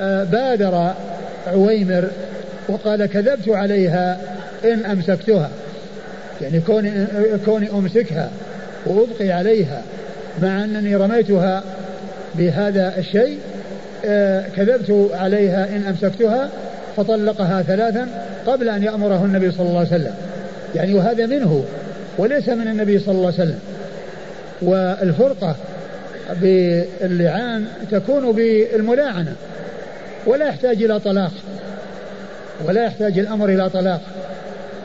بادر عويمر وقال كذبت عليها إن أمسكتها. يعني كوني, كوني أمسكها وأبقي عليها مع أنني رميتها بهذا الشيء آه، كذبت عليها إن أمسكتها فطلقها ثلاثا قبل أن يأمره النبي صلى الله عليه وسلم. يعني وهذا منه وليس من النبي صلى الله عليه وسلم. والفرقة باللعان تكون بالملاعنة. ولا يحتاج إلى طلاق ولا يحتاج الأمر إلى طلاق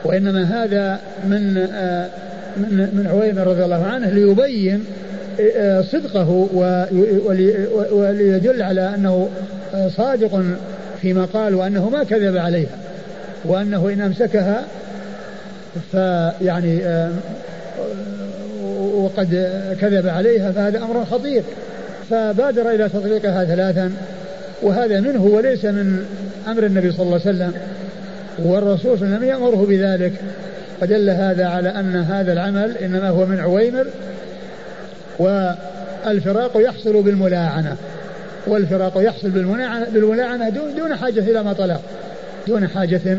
وإنما هذا من آه، من من عويمر رضي الله عنه ليبين آه، صدقه وليدل على أنه آه، صادق فيما قال وأنه ما كذب عليها وأنه إن أمسكها فيعني وقد كذب عليها فهذا أمر خطير. فبادر إلى تطليقها ثلاثا وهذا منه وليس من أمر النبي صلى الله عليه وسلم والرسول وسلم يأمره بذلك فدل هذا على أن هذا العمل إنما هو من عويمر والفراق يحصل بالملاعنة والفراق يحصل بالملاعنة, دون, حاجة إلى ما طلاق دون حاجة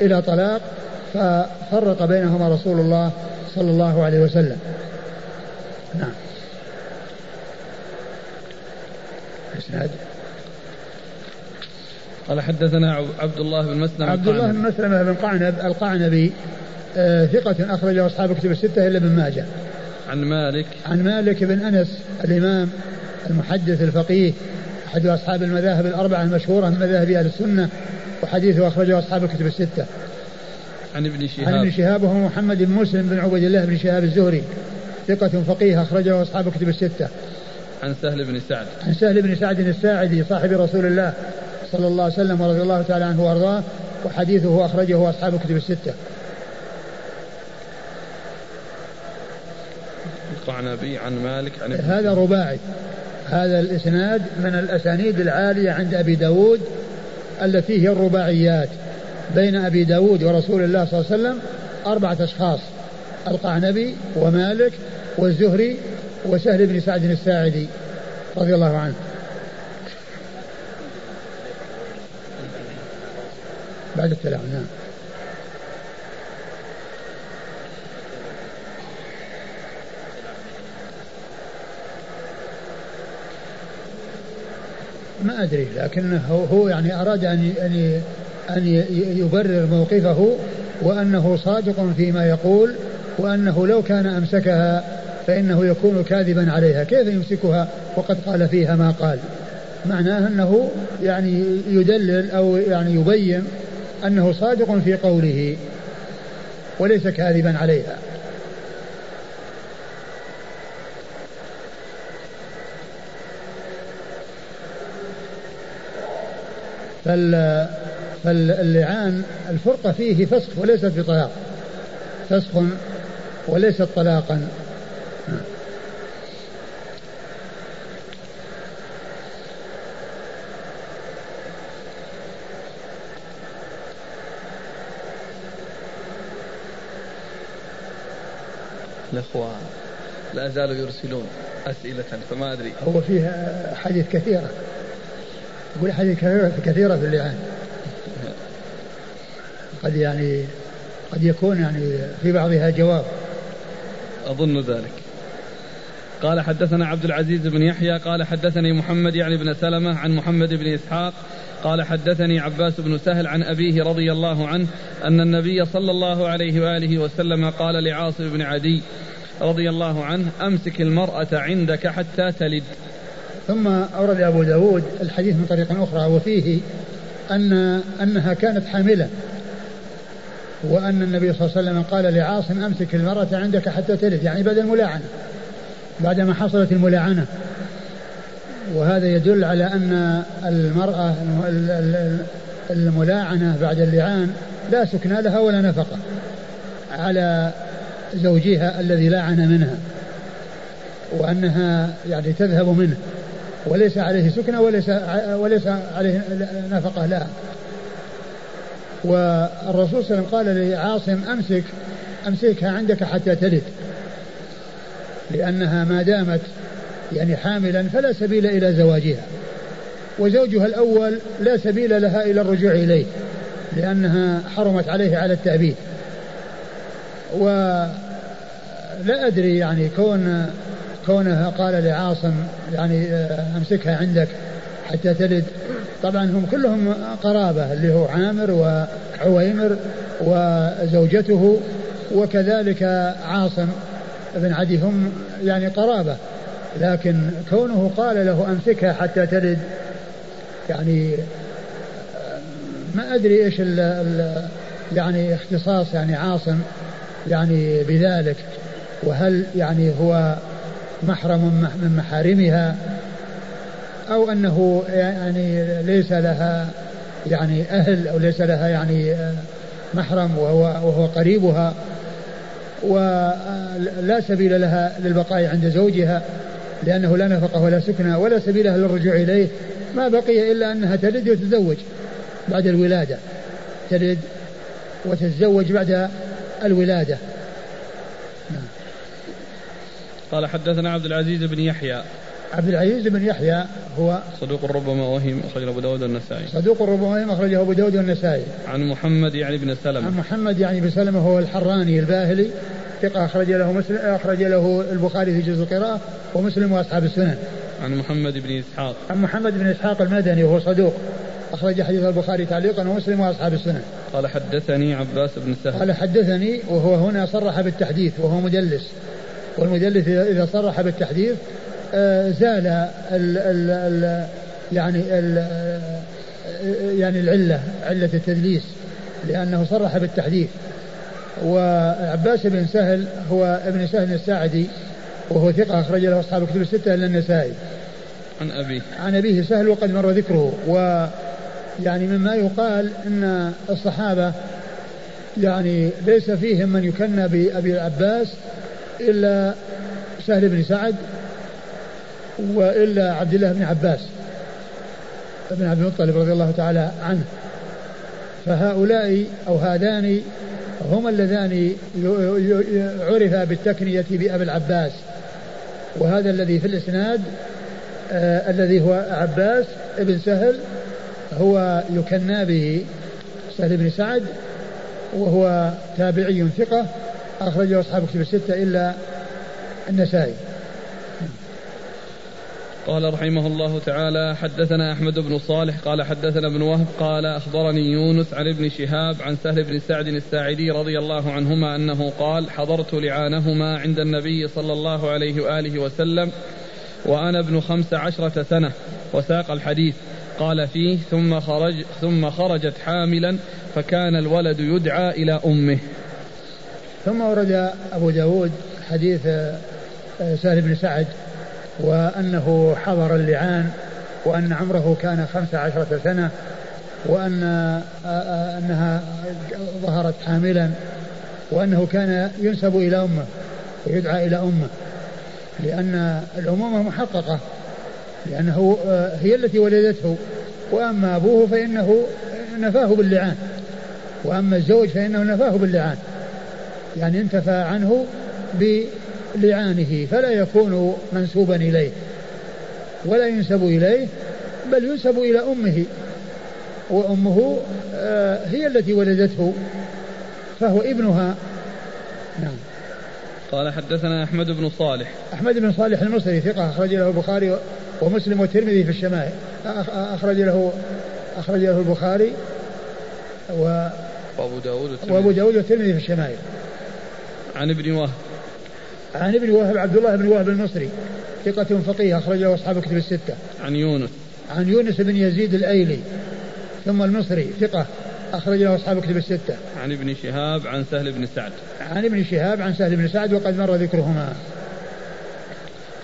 إلى طلاق ففرق بينهما رسول الله صلى الله عليه وسلم. نعم. قال حدثنا عبد الله بن مسلمة عبد الله بن مسلمة بن قعنب القعنبي آه ثقة أخرجه أصحاب كتب الستة إلا ابن ماجه. عن مالك عن مالك بن أنس الإمام المحدث الفقيه أحد أصحاب المذاهب الأربعة المشهورة من مذاهب أهل السنة وحديثه أخرجه أصحاب الكتب الستة. عن ابن شهاب عن ابن شهاب وهو محمد بن مسلم بن عبد الله بن شهاب الزهري ثقة فقيه أخرجه أصحاب الكتب الستة. عن سهل بن سعد عن سهل بن سعد الساعدي صاحب رسول الله صلى الله عليه وسلم ورضي الله تعالى عنه وأرضاه وحديثه أخرجه أصحاب الكتب الستة. القعنبي عن مالك عن هذا رباعي. هذا الإسناد من الأسانيد العالية عند أبي داود التي هي الرباعيات. بين أبي داود ورسول الله صلى الله عليه وسلم أربعة أشخاص القعنبي ومالك والزهري وسهل بن سعد الساعدي رضي الله عنه. بعد التلاعن نعم. ما أدري لكنه هو يعني أراد أن أن أن يبرر موقفه وأنه صادق فيما يقول وأنه لو كان أمسكها فإنه يكون كاذبا عليها. كيف يمسكها؟ وقد قال فيها ما قال. معناه أنه يعني يدلل أو يعني يبين أنه صادق في قوله وليس كاذبا عليها. فال فاللعان الفرقة فيه فسخ وليست بطلاق فسخ وليست طلاقا. الأخوة لا زالوا يرسلون أسئلة فما أدري. هو فيه حديث كثيرة. يقول حديث كثيرة كثيرة في اللعان. قد يعني قد يكون يعني في بعضها جواب. أظن ذلك. قال حدثنا عبد العزيز بن يحيى قال حدثني محمد يعني بن سلمة عن محمد بن إسحاق قال حدثني عباس بن سهل عن أبيه رضي الله عنه أن النبي صلى الله عليه وآله وسلم قال لعاصم بن عدي رضي الله عنه أمسك المرأة عندك حتى تلد. ثم أورد أبو داود الحديث من طريق أخرى وفيه أن أنها كانت حاملة وأن النبي صلى الله عليه وسلم قال لعاصم أمسك المرأة عندك حتى تلد يعني بعد الملاعنة بعدما حصلت الملاعنة. وهذا يدل على أن المرأة الملاعنة بعد اللعان لا سكن لها ولا نفقة على زوجها الذي لاعن منها وأنها يعني تذهب منه وليس عليه سكنة وليس وليس عليه نفقة لها. والرسول صلى الله عليه وسلم قال لعاصم أمسك أمسكها عندك حتى تلد لأنها ما دامت يعني حاملا فلا سبيل إلى زواجها. وزوجها الأول لا سبيل لها إلى الرجوع إليه لأنها حرمت عليه على التأبيد. ولا أدري يعني كون كونها قال لعاصم يعني آه، أمسكها عندك حتى تلد. طبعا هم كلهم قرابة اللي هو عامر وعويمر وزوجته وكذلك عاصم بن عدي. هم يعني قرابة. لكن كونه قال له أمسكها حتى تلد يعني ما أدري إيش ال ال يعني اختصاص يعني عاصم يعني بذلك وهل يعني هو محرم من محارمها أو أنه يعني ليس لها يعني أهل أو ليس لها يعني محرم وهو, وهو قريبها ولا سبيل لها للبقاء عند زوجها. لأنه لا نفقة ولا سكنى ولا سبيل للرجوع إليه ما بقي إلا أنها تلد وتتزوج بعد الولادة. تلد وتتزوج بعد الولادة. قال حدثنا عبد العزيز بن يحيى. عبد العزيز بن يحيى هو صدوق ربما وهم أخرجه أبو داود والنسائي. صدوق ربما وهم أخرجه أبو داود والنسائي. عن محمد يعني بن سلمة. عن محمد يعني بن سلمة هو الحراني الباهلي. ثقة أخرج له مسلم أخرج له البخاري في جزء القراءة ومسلم وأصحاب السنن. عن محمد بن إسحاق. عن محمد بن إسحاق المدني وهو صدوق. أخرج حديث البخاري تعليقا ومسلم وأصحاب السنن. قال حدثني عباس بن سهل. قال حدثني وهو هنا صرح بالتحديث وهو مدلس. والمدلس إذا صرح بالتحديث آه، زال ال ال ال يعني ال يعني العلة علة التدليس لأنه صرح بالتحديث. وعباس بن سهل هو ابن سهل الساعدي وهو ثقة أخرج له أصحاب كتب الستة إلا النسائي. عن أبيه. عن أبيه سهل وقد مر ذكره و يعني مما يقال أن الصحابة يعني ليس فيهم من يكنى بأبي العباس إلا سهل بن سعد وإلا عبد الله بن عباس بن عبد المطلب رضي الله تعالى عنه. فهؤلاء أو هذان هما اللذان عرفا بالتكنية بأبي العباس. وهذا الذي في الإسناد آه الذي هو عباس بن سهل هو يكنى به سهل بن سعد وهو تابعي ثقة أخرجه أصحاب كتب الستة إلا النسائي. قال رحمه الله تعالى حدثنا أحمد بن صالح قال حدثنا ابن وهب قال أخبرني يونس عن ابن شهاب عن سهل بن سعد الساعدي رضي الله عنهما أنه قال حضرت لعانهما عند النبي صلى الله عليه وآله وسلم وأنا ابن خمس عشرة سنة وساق الحديث. قال فيه ثم خرج ثم خرجت حاملا فكان الولد يدعى إلى أمه. ثم ورد أبو داود حديث آه، سهل بن سعد وأنه حضر اللعان وأن عمره كان خمس عشرة سنة وأن أنها ظهرت حاملا وأنه كان ينسب إلى أمه ويدعى إلى أمه لأن الأمومة محققة لأنه هي التي ولدته وأما أبوه فإنه نفاه باللعان وأما الزوج فإنه نفاه باللعان يعني انتفى عنه لعانه فلا يكون منسوبا إليه ولا ينسب إليه بل ينسب إلى أمه وأمه آه، هي التي ولدته فهو ابنها. نعم. قال حدثنا أحمد بن صالح. أحمد بن صالح المصري ثقة أخرج له البخاري ومسلم والترمذي في الشمائل. أخرج له أخرج له البخاري و وأبو داود والترمذي. وأبو داود والترمذي في الشمائل. عن ابن وهب. عن ابن وهب عبد الله بن وهب المصري ثقة فقيه أخرجه أصحاب الكتب الستة. عن يونس. عن يونس بن يزيد الأيلي ثم المصري ثقة أخرج له أصحاب الكتب الستة. عن ابن شهاب عن سهل بن سعد. عن ابن شهاب عن سهل بن سعد وقد مر ذكرهما.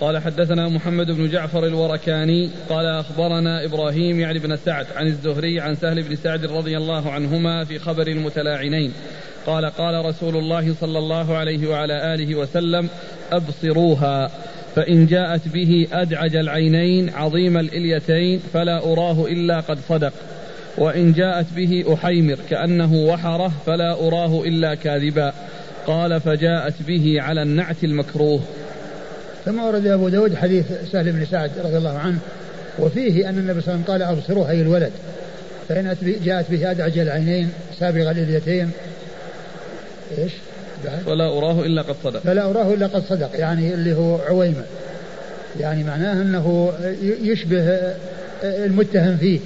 قال حدثنا محمد بن جعفر الوركاني قال أخبرنا إبراهيم يعني بن سعد عن الزهري عن سهل بن سعد رضي الله عنهما في خبر المتلاعنين قال قال رسول الله صلى الله عليه وعلى آله وسلم أبصروها فإن جاءت به أدعج العينين عظيم الإليتين فلا أراه إلا قد صدق وإن جاءت به أحيمر كأنه وحره فلا أراه إلا كاذبا قال فجاءت به على النعت المكروه. ثم ورد أبو داود حديث سهل بن سعد رضي الله عنه وفيه أن النبي صلى الله عليه وسلم قال أبصروها أي الولد فإن جاءت به أدعج العينين سابغ الإليتين إيش؟ فلا أراه إلا قد صدق. فلا أراه إلا قد صدق يعني اللي هو عويمة. يعني معناه أنه يشبه المتهم فيه.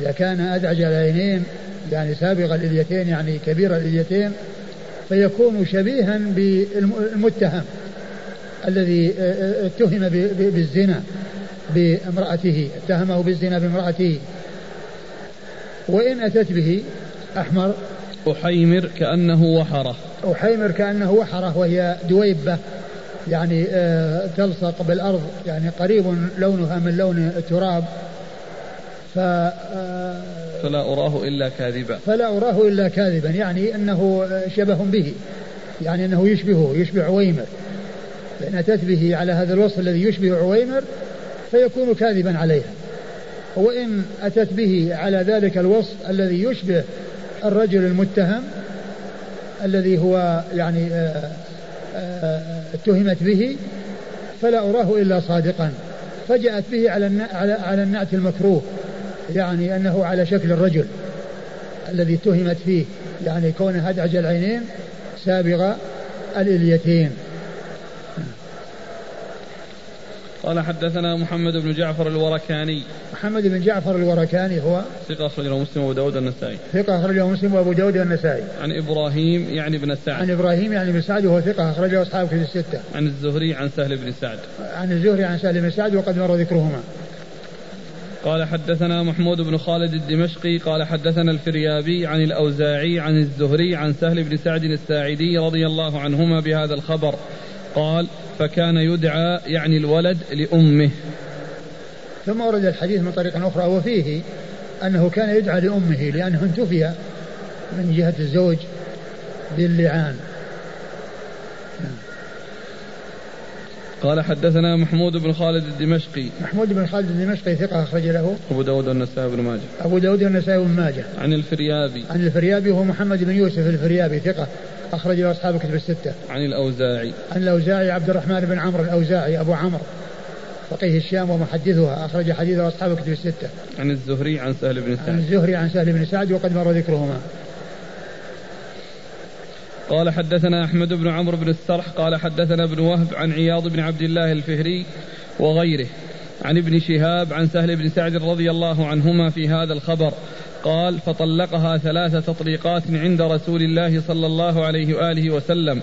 إذا كان أدعج العينين يعني سابغ الإليتين يعني كبير الإليتين فيكون شبيها بالمتهم الذي اتهم بالزنا بامرأته اتهمه بالزنا بامرأته. وإن أتت به أحمر أحيمر كأنه وحرة. أحيمر كأنه وحرة وهي دويبة يعني آه، تلصق بالأرض يعني قريب لونها من لون التراب. ف آه، فلا أراه إلا كاذبا. فلا أراه إلا كاذبا يعني أنه شبه به يعني أنه يشبهه يشبه عويمر. فإن أتت به على هذا الوصف الذي يشبه عويمر فيكون كاذبا عليها. وإن أتت به على ذلك الوصف الذي يشبه الرجل المتهم الذي هو يعني آه، آه، اتهمت به فلا أراه إلا صادقا. فجاءت به على على على النعت المكروه يعني أنه على شكل الرجل الذي اتهمت فيه يعني كونه أدعج العينين سابغ الإليتين. قال حدثنا محمد بن جعفر الوركاني. محمد بن جعفر الوركاني هو ثقة أخرجه مسلم وأبو داود والنسائي. ثقة أخرجه مسلم وأبو داود والنسائي. عن إبراهيم يعني بن سعد. عن إبراهيم يعني بن سعد وهو ثقة أخرجه أصحاب كتب الستة. عن الزهري عن سهل بن سعد. عن الزهري عن سهل بن سعد وقد مر ذكرهما. قال حدثنا محمود بن خالد الدمشقي قال حدثنا الفريابي عن الأوزاعي عن الزهري عن سهل بن سعد الساعدي رضي الله عنهما بهذا الخبر. قال فكان يدعى يعني الولد لأمه. ثم ورد الحديث من طريق أخرى وفيه أنه كان يدعى لأمه لأنه انتفي من جهة الزوج باللعان. قال حدثنا محمود بن خالد الدمشقي. محمود بن خالد الدمشقي ثقة أخرج له. أبو داود والنسائي بن ماجه. أبو داود والنسائي بن ماجه. عن الفريابي. عن الفريابي وهو محمد بن يوسف الفريابي ثقة. أخرج له أصحاب كتب الستة. عن الأوزاعي. عن الأوزاعي عبد الرحمن بن عمرو الأوزاعي أبو عمرو. فقيه الشام ومحدثها أخرج حديثه أصحاب كتب الستة. عن الزهري عن سهل بن سعد. عن الزهري عن سهل بن سعد وقد مر ذكرهما. قال حدثنا أحمد بن عمرو بن السرح قال حدثنا ابن وهب عن عياض بن عبد الله الفهري وغيره. عن ابن شهاب عن سهل بن سعد رضي الله عنهما في هذا الخبر. قال فطلقها ثلاث تطليقات عند رسول الله صلى الله عليه وآله وسلم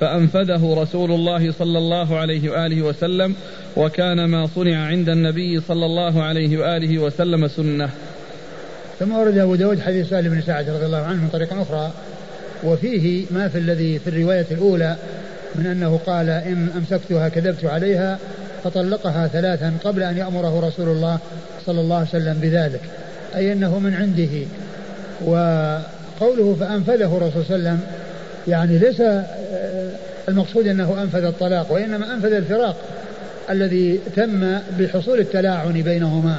فأنفذه رسول الله صلى الله عليه وآله وسلم وكان ما صنع عند النبي صلى الله عليه وآله وسلم سنة. ثم ورد أبو داود حديث سهل بن سعد رضي الله عنه من طريق أخرى وفيه ما في الذي في الرواية الأولى من أنه قال إن أمسكتها كذبت عليها فطلقها ثلاثا قبل أن يأمره رسول الله صلى الله عليه وسلم بذلك. أي أنه من عنده. وقوله فأنفذه الرسول صلى الله عليه وسلم يعني ليس آه، المقصود أنه أنفذ الطلاق وإنما أنفذ الفراق الذي تم بحصول التلاعن بينهما.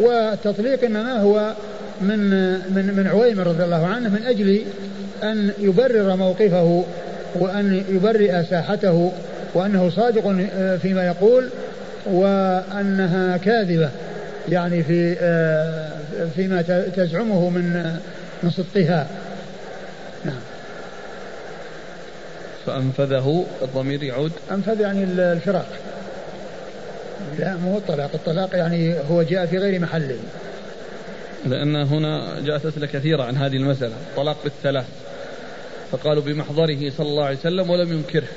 والتطليق إنما هو من من من عويمر رضي الله عنه من أجل أن يبرر موقفه وأن يبرئ ساحته وأنه صادق آه، فيما يقول وأنها كاذبة. يعني في آه، فيما تزعمه من من صدقها. نعم. فأنفذه الضمير يعود؟ أنفذ يعني الفراق. لا مو الطلاق. الطلاق يعني هو جاء في غير محله لأن هنا جاءت أسئلة كثيرة عن هذه المسألة. طلاق بالثلاث. فقالوا بمحضره صلى الله عليه وسلم ولم ينكره.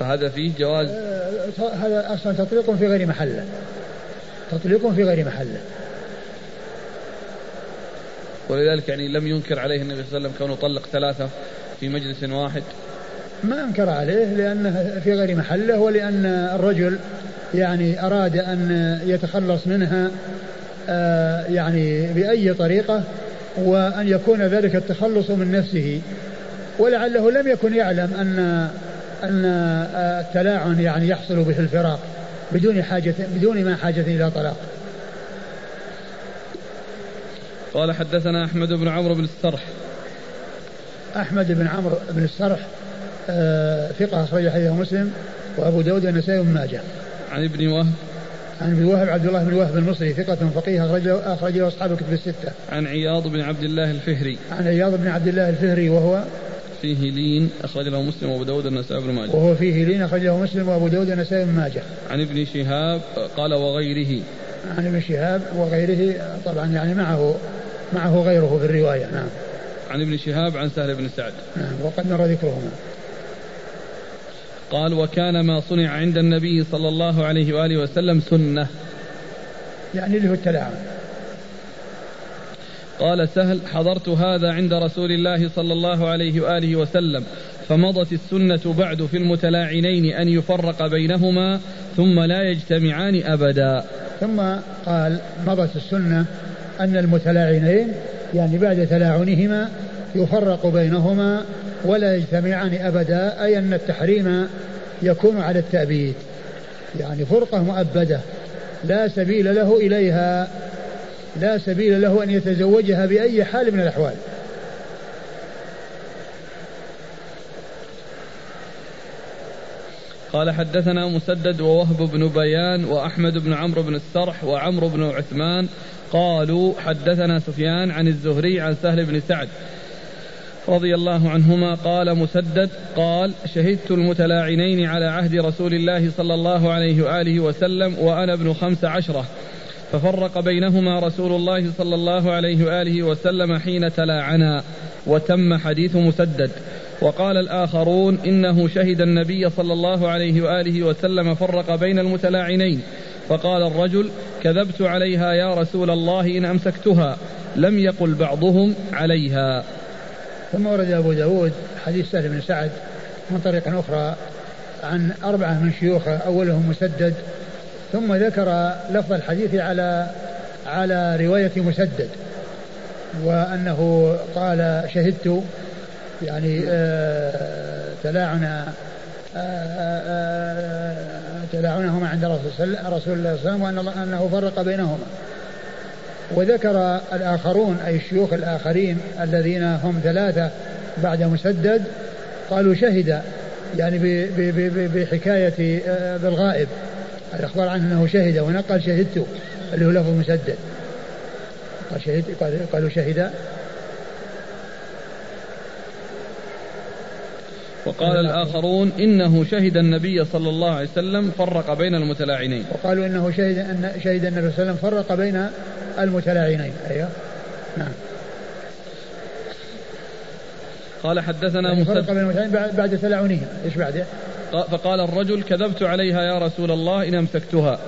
فهذا فيه جواز؟ آه، هذا أصلا تطليق في غير محله تطليق في غير محله ولذلك يعني لم ينكر عليه النبي صلى الله عليه وسلم كونه طلق ثلاثة في مجلس واحد. ما أنكر عليه لأنه في غير محله ولأن الرجل يعني أراد أن يتخلص منها آه، يعني بأي طريقة وأن يكون ذلك التخلص من نفسه. ولعله لم يكن يعلم أن أن التلاعن يعني يحصل به الفراق. بدون حاجة بدون ما حاجة إلى طلاق قال حدثنا أحمد بن عمرو بن السرح أحمد بن عمرو بن السرح آه ثقة أخرج حديثه مسلم وأبو داود والنسائي بن ماجه عن ابن وهب عن ابن وهب عبد الله بن وهب المصري ثقة فقيه أخرجه أخرجه أصحاب الكتب الستة. عن عياض بن عبد الله الفهري. عن عياض بن عبد الله الفهري وهو فيه لين أخرج له مسلم وأبو داود النسائي بن ماجه. وهو فيه لين أخرج له مسلم وأبو داود النسائي بن ماجه. عن ابن شهاب قال وغيره. عن ابن شهاب وغيره طبعا يعني معه معه غيره في الرواية نعم. عن ابن شهاب عن سهل بن سعد. نعم وقد مر ذكرهما. قال وكان ما صنع عند النبي صلى الله عليه وآله وسلم سنة يعني اللي هو التلاعن قال سهل حضرت هذا عند رسول الله صلى الله عليه وآله وسلم فمضت السنة بعد في المتلاعنين أن يفرق بينهما ثم لا يجتمعان أبدا. ثم قال مضت السنة أن المتلاعنين يعني بعد تلاعنهما يفرق بينهما ولا يجتمعان أبدا أي أن التحريم يكون على التأبيد. يعني فرقة مؤبدة لا سبيل له إليها. لا سبيل له أن يتزوجها بأي حال من الأحوال. قال حدثنا مسدد ووهب بن بيان وأحمد بن عمرو بن السرح وعمرو بن عثمان قالوا حدثنا سفيان عن الزهري عن سهل بن سعد رضي الله عنهما قال مسدد قال شهدت المتلاعنين على عهد رسول الله صلى الله عليه وآله وسلم وأنا ابن خمس عشرة ففرق بينهما رسول الله صلى الله عليه وآله وسلم حين تلاعنا وتم حديث مسدد. وقال الآخرون إنه شهد النبي صلى الله عليه وآله وسلم فرق بين المتلاعنين. فقال الرجل كذبت عليها يا رسول الله إن أمسكتها لم يقل بعضهم عليها. ثم ورد أبو داود حديث سهل بن سعد من طريق أخرى عن أربعة من شيوخه أولهم مسدد ثم ذكر لفظ الحديث على على رواية مسدد وأنه قال شهدت يعني آه تلاعن آه، آه، تلاعنهما عند رسول الله صلى الله عليه وسلم وأنه فرق بينهما. وذكر الآخرون أي الشيوخ الآخرين الذين هم ثلاثة بعد مسدد قالوا شهد يعني بحكاية بالغائب. الأخبار عنه أنه شهد ونقل شهدت اللي هو لفظ مسدد. قال شهد قالوا شهد. وقال الآخرون إنه شهد النبي صلى الله عليه وسلم فرق بين المتلاعنين. وقالوا إنه شهد أن شهد النبي صلى الله عليه وسلم فرق بين المتلاعنين. أيوه. نعم. قال حدثنا يعني فرق بين المتلاعنين بعد تلاعنهم. إيش بعده؟ فقال الرجل كذبت عليها يا رسول الله إن أمسكتها.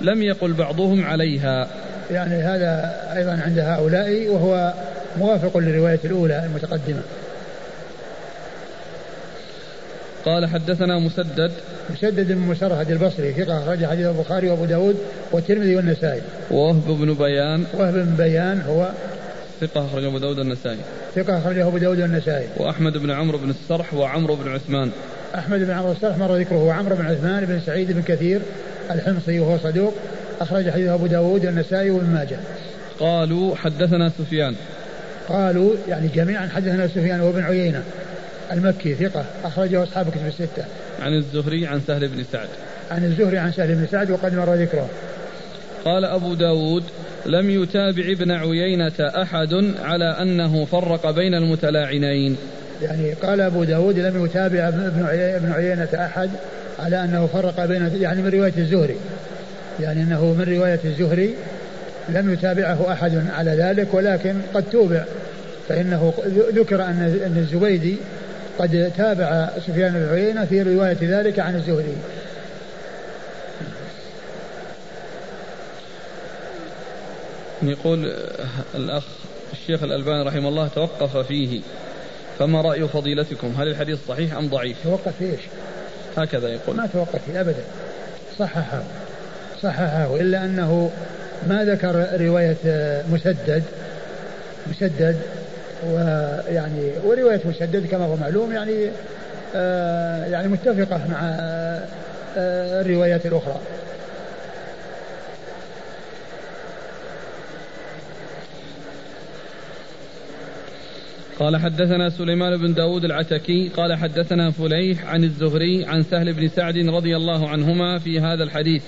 لم يقل بعضهم عليها. يعني هذا أيضا عند هؤلاء وهو موافق للرواية الأولى المتقدمة. قال حدثنا مسدد. مسدد بن مسرهد البصري ثقة أخرج حديث البخاري وأبو داود والترمذي والنسائي. وهب بن بيان. وهب بن بيان هو ثقة أخرج أبو داود النسائي ثقة أخرجه أبو داود النسائي وأحمد بن عمرو بن السرح وعمرو بن عثمان. أحمد بن عمرو السرح مر ذكره وعمرو بن عثمان بن سعيد بن كثير الحمصي وهو صدوق أخرج حديث أبو داود والنسائي وابن ماجه قالوا حدثنا سفيان قالوا يعني جميعا حدثنا سفيان وابن عيينة المكي ثقة أخرجه أصحاب كتب الستة. عن الزهري عن سهل بن سعد. عن الزهري عن سهل بن سعد وقد مر ذكره. قال أبو داود لم يتابع ابن عيينة أحد على أنه فرق بين المتلاعنين يعني قال أبو داود لم يتابع ابن عيينة أحد على أنه فرق بين يعني من رواية الزهري. يعني أنه من رواية الزهري لم يتابعه أحد على ذلك ولكن قد توبع. فإنه ذكر أن أن الزبيدي قد تابع سفيان بن عيينة في رواية ذلك عن الزهري. يقول الأخ الشيخ الألباني رحمه الله توقف فيه. فما رأي فضيلتكم؟ هل الحديث صحيح أم ضعيف؟ توقف إيش؟ هكذا يقول. ما توقف فيه أبدا. صححه. صححه. إلا أنه ما ذكر رواية مسدد. مسدد ويعني ورواية مسدد كما هو معلوم يعني آه يعني متفقة مع آه الروايات الأخرى. قال حدثنا سليمان بن داود العتكي قال حدثنا فليح عن الزهري عن سهل بن سعد رضي الله عنهما في هذا الحديث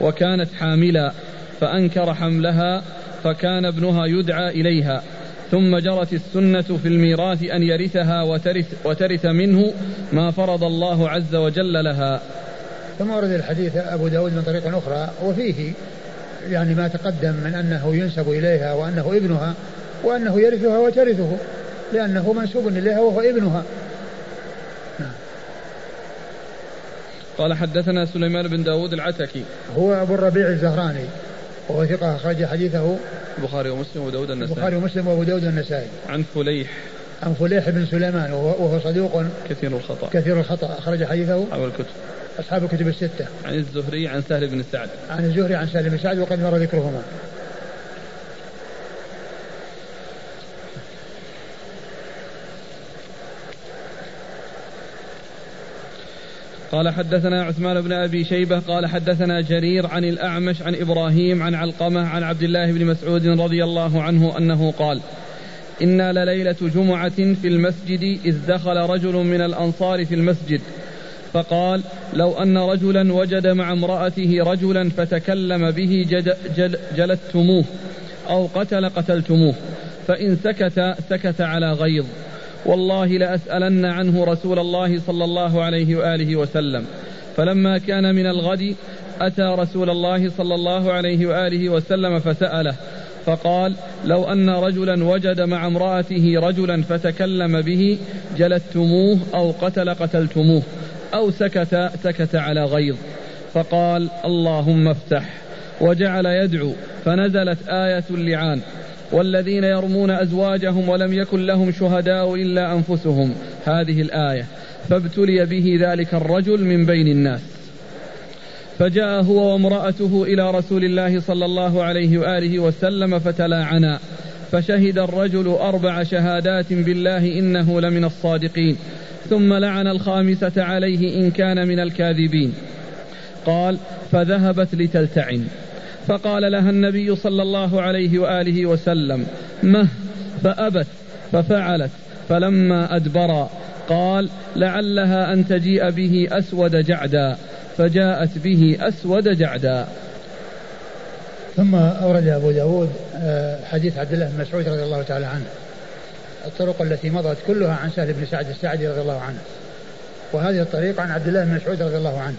وكانت حاملا فأنكر حملها فكان ابنها يدعى إليها ثم جرت السنة في الميراث أن يرثها وترث, وترث منه ما فرض الله عز وجل لها. ثم ورد الحديث أبو داود من طريق أخرى وفيه يعني ما تقدم من أنه ينسب إليها وأنه ابنها وأنه يرثها وترثه. لأنه منسوب إليها وهو ابنها. قال حدثنا سليمان بن داود العتكي. هو أبو الربيع الزهراني. وهو ثقة أخرج حديثه البخاري ومسلم وأبو داود النسائي. البخاري ومسلم وأبو داود النسائي. عن فليح. عن فليح بن سليمان وهو صدوق كثير الخطأ. كثير الخطأ أخرج حديثه أبو الكتب. أصحاب الكتب الستة. عن الزهري عن سهل بن سعد. عن الزهري عن سهل بن سعد وقد مر ذكرهما. قال حدثنا عثمان بن أبي شيبة قال حدثنا جرير عن الأعمش عن إبراهيم عن علقمة عن عبد الله بن مسعود رضي الله عنه أنه قال أنا لليلة جمعة في المسجد إذ دخل رجل من الأنصار في المسجد فقال لو أن رجلا وجد مع امرأته رجلا فتكلم به جد جل جلدتموه أو قتل قتلتموه فإن سكت سكت على غيظ. والله لأسألن عنه رسول الله صلى الله عليه وآله وسلم. فلما كان من الغد أتى رسول الله صلى الله عليه وآله وسلم فسأله فقال لو أن رجلا وجد مع امرأته رجلا فتكلم به جلدتموه أو قتل قتلتموه أو سكت سكت على غيظ. فقال اللهم افتح. وجعل يدعو فنزلت آية اللعان. والذين يرمون أزواجهم ولم يكن لهم شهداء إلا أنفسهم. هذه الآية. فابتلي به ذلك الرجل من بين الناس. فجاء هو وامرأته إلى رسول الله صلى الله عليه وآله وسلم فتلاعنا. فشهد الرجل أربع شهادات بالله إنه لمن الصادقين. ثم لعن الخامسة عليه إن كان من الكاذبين. قال فذهبت لتلتعن. فقال لها النبي صلى الله عليه وآله وسلم مه فأبت ففعلت فلما أدبر قال لعلها أن تجيء به أسود جعدا فجاءت به أسود جعدا. ثم أورد أبو داود آه، حديث عبد الله بن مسعود رضي الله تعالى عنه. الطرق التي مضت كلها عن سهل بن سعد السعدي رضي الله عنه. وهذه الطريق عن عبد الله بن مسعود رضي الله عنه.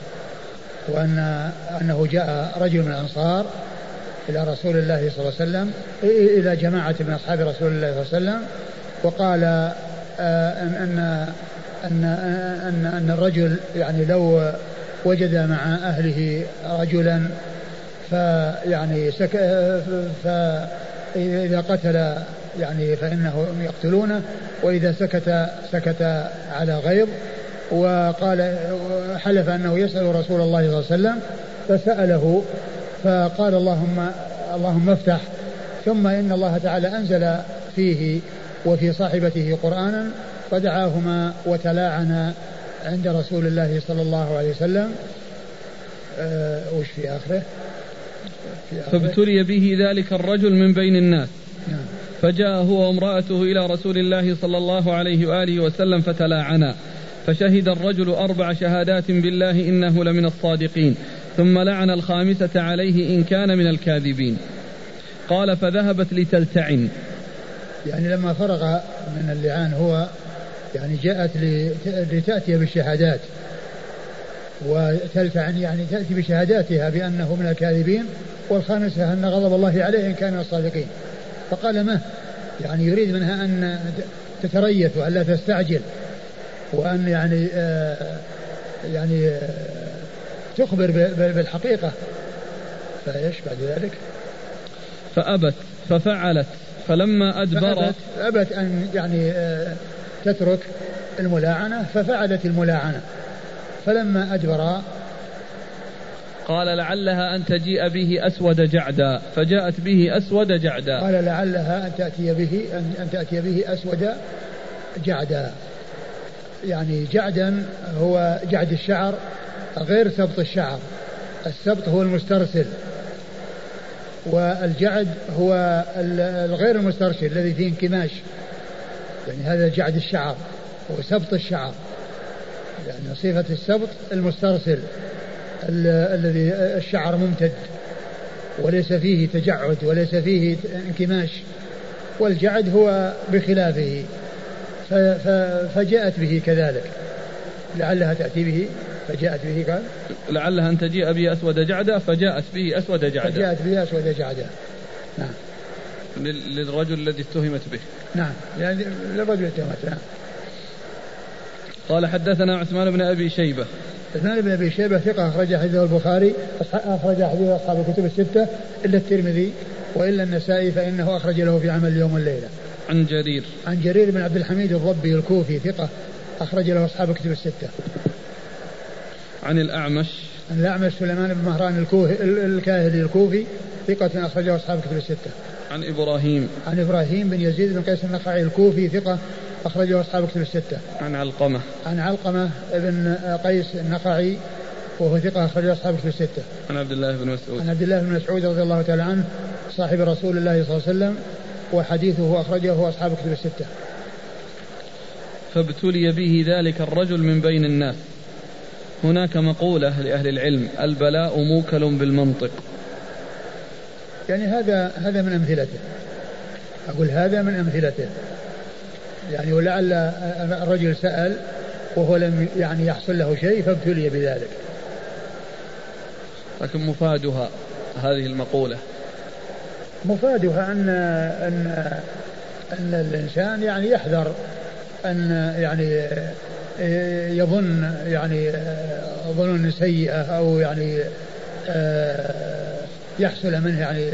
وأن أنه جاء رجل من الأنصار إلى رسول الله صلى الله عليه وسلم إلى جماعة من أصحاب رسول الله صلى الله عليه وسلم وقال آه، أن أن أن أن, أن الرجل يعني لو وجد مع أهله رجلا فيعني سك فإذا قتل يعني فإنهم يقتلونه وإذا سكت سكت على غيظ وقال حلف أنه يسأل رسول الله صلى الله عليه وسلم فسأله فقال اللهم اللهم افتح ثم إن الله تعالى أنزل فيه وفي صاحبته قرآنا فدعاهما وتلاعنا عند رسول الله صلى الله عليه وسلم. أه وش في آخره؟ فابتلي به ذلك الرجل من بين الناس. نعم. فجاء هو وامرأته إلى رسول الله صلى الله عليه وآله وسلم فتلاعنا. فشهد الرجل أربع شهادات بالله إنه لمن الصادقين ثم لعن الخامسة عليه إن كان من الكاذبين. قال فذهبت لتلتعن. يعني لما فرغ من اللعان هو يعني جاءت لتأتي بالشهادات. وتلتعن يعني تأتي بشهاداتها بأنه من الكاذبين والخامسة أن غضب الله عليه إن كان من الصادقين. فقال ما؟ يعني يريد منها أن تتريث وألا تستعجل. وأن يعني آه يعني آه تخبر بالحقيقة. فإيش بعد ذلك. فأبت ففعلت. فلما أدبر فأبت أبت أن يعني آه تترك الملاعنة ففعلت الملاعنة. فلما أدبر قال لعلها أن تجيء به أسود جعدا. فجاءت به أسود جعدا. قال لعلها أن تأتي به أن تأتي به أسود جعدا. يعني جعدا هو جعد الشعر غير سبط الشعر. السبط هو المسترسل والجعد هو الغير المسترسل الذي فيه انكماش. يعني هذا جعد الشعر هو سبط الشعر. يعني صفة السبط المسترسل الذي الشعر ممتد وليس فيه تجعد وليس فيه انكماش. والجعد هو بخلافه. فجاءت به كذلك. لعلها تأتي به. فجاءت به قال لعلها أن تجيء به أسود جعدة فجاءت به أسود جعدة. فجاءت به أسود جعدة. نعم. للرجل الذي اتهمت به. نعم. يعني للرجل اتهمت. نعم. قال حدثنا عثمان بن أبي شيبة. عثمان بن أبي شيبة ثقة اخرج حديثه البخاري اخرج حديث أصحاب الكتب الستة إلا الترمذي وإلا النسائي فإنه أخرج له في عمل اليوم والليله. عن جرير. عن جرير بن عبد الحميد الضبي الكوفي ثقة أخرج له أصحاب الكتب الستة. عن الأعمش. عن الأعمش سليمان بن مهران الكوهي الكاهلي الكوفي ثقة أخرجه أصحاب الكتب الستة. عن إبراهيم. عن إبراهيم بن يزيد بن قيس النخعي الكوفي ثقة أخرجه أصحاب الكتب الستة. عن علقمة. عن علقمة بن قيس النخعي وهو ثقة أخرجه أصحاب الكتب الستة. عن عبد الله بن مسعود. عن عبد الله بن مسعود رضي الله تعالى عنه صاحب رسول الله صلى الله عليه وسلم وحديثه أخرجه أصحاب الكتب الستة. فابتلي به ذلك الرجل من بين الناس. هناك مقولة لأهل العلم البلاء موكل بالمنطق. يعني هذا هذا من أمثلته. أقول هذا من أمثلته. يعني ولعل الرجل سأل وهو لم يعني يحصل له شيء فابتلي بذلك لكن مفادها هذه المقولة مفادها أن أن أن الإنسان يعني يحذر أن يعني يظن يعني ظنون سيئة أو يعني يحصل منه يعني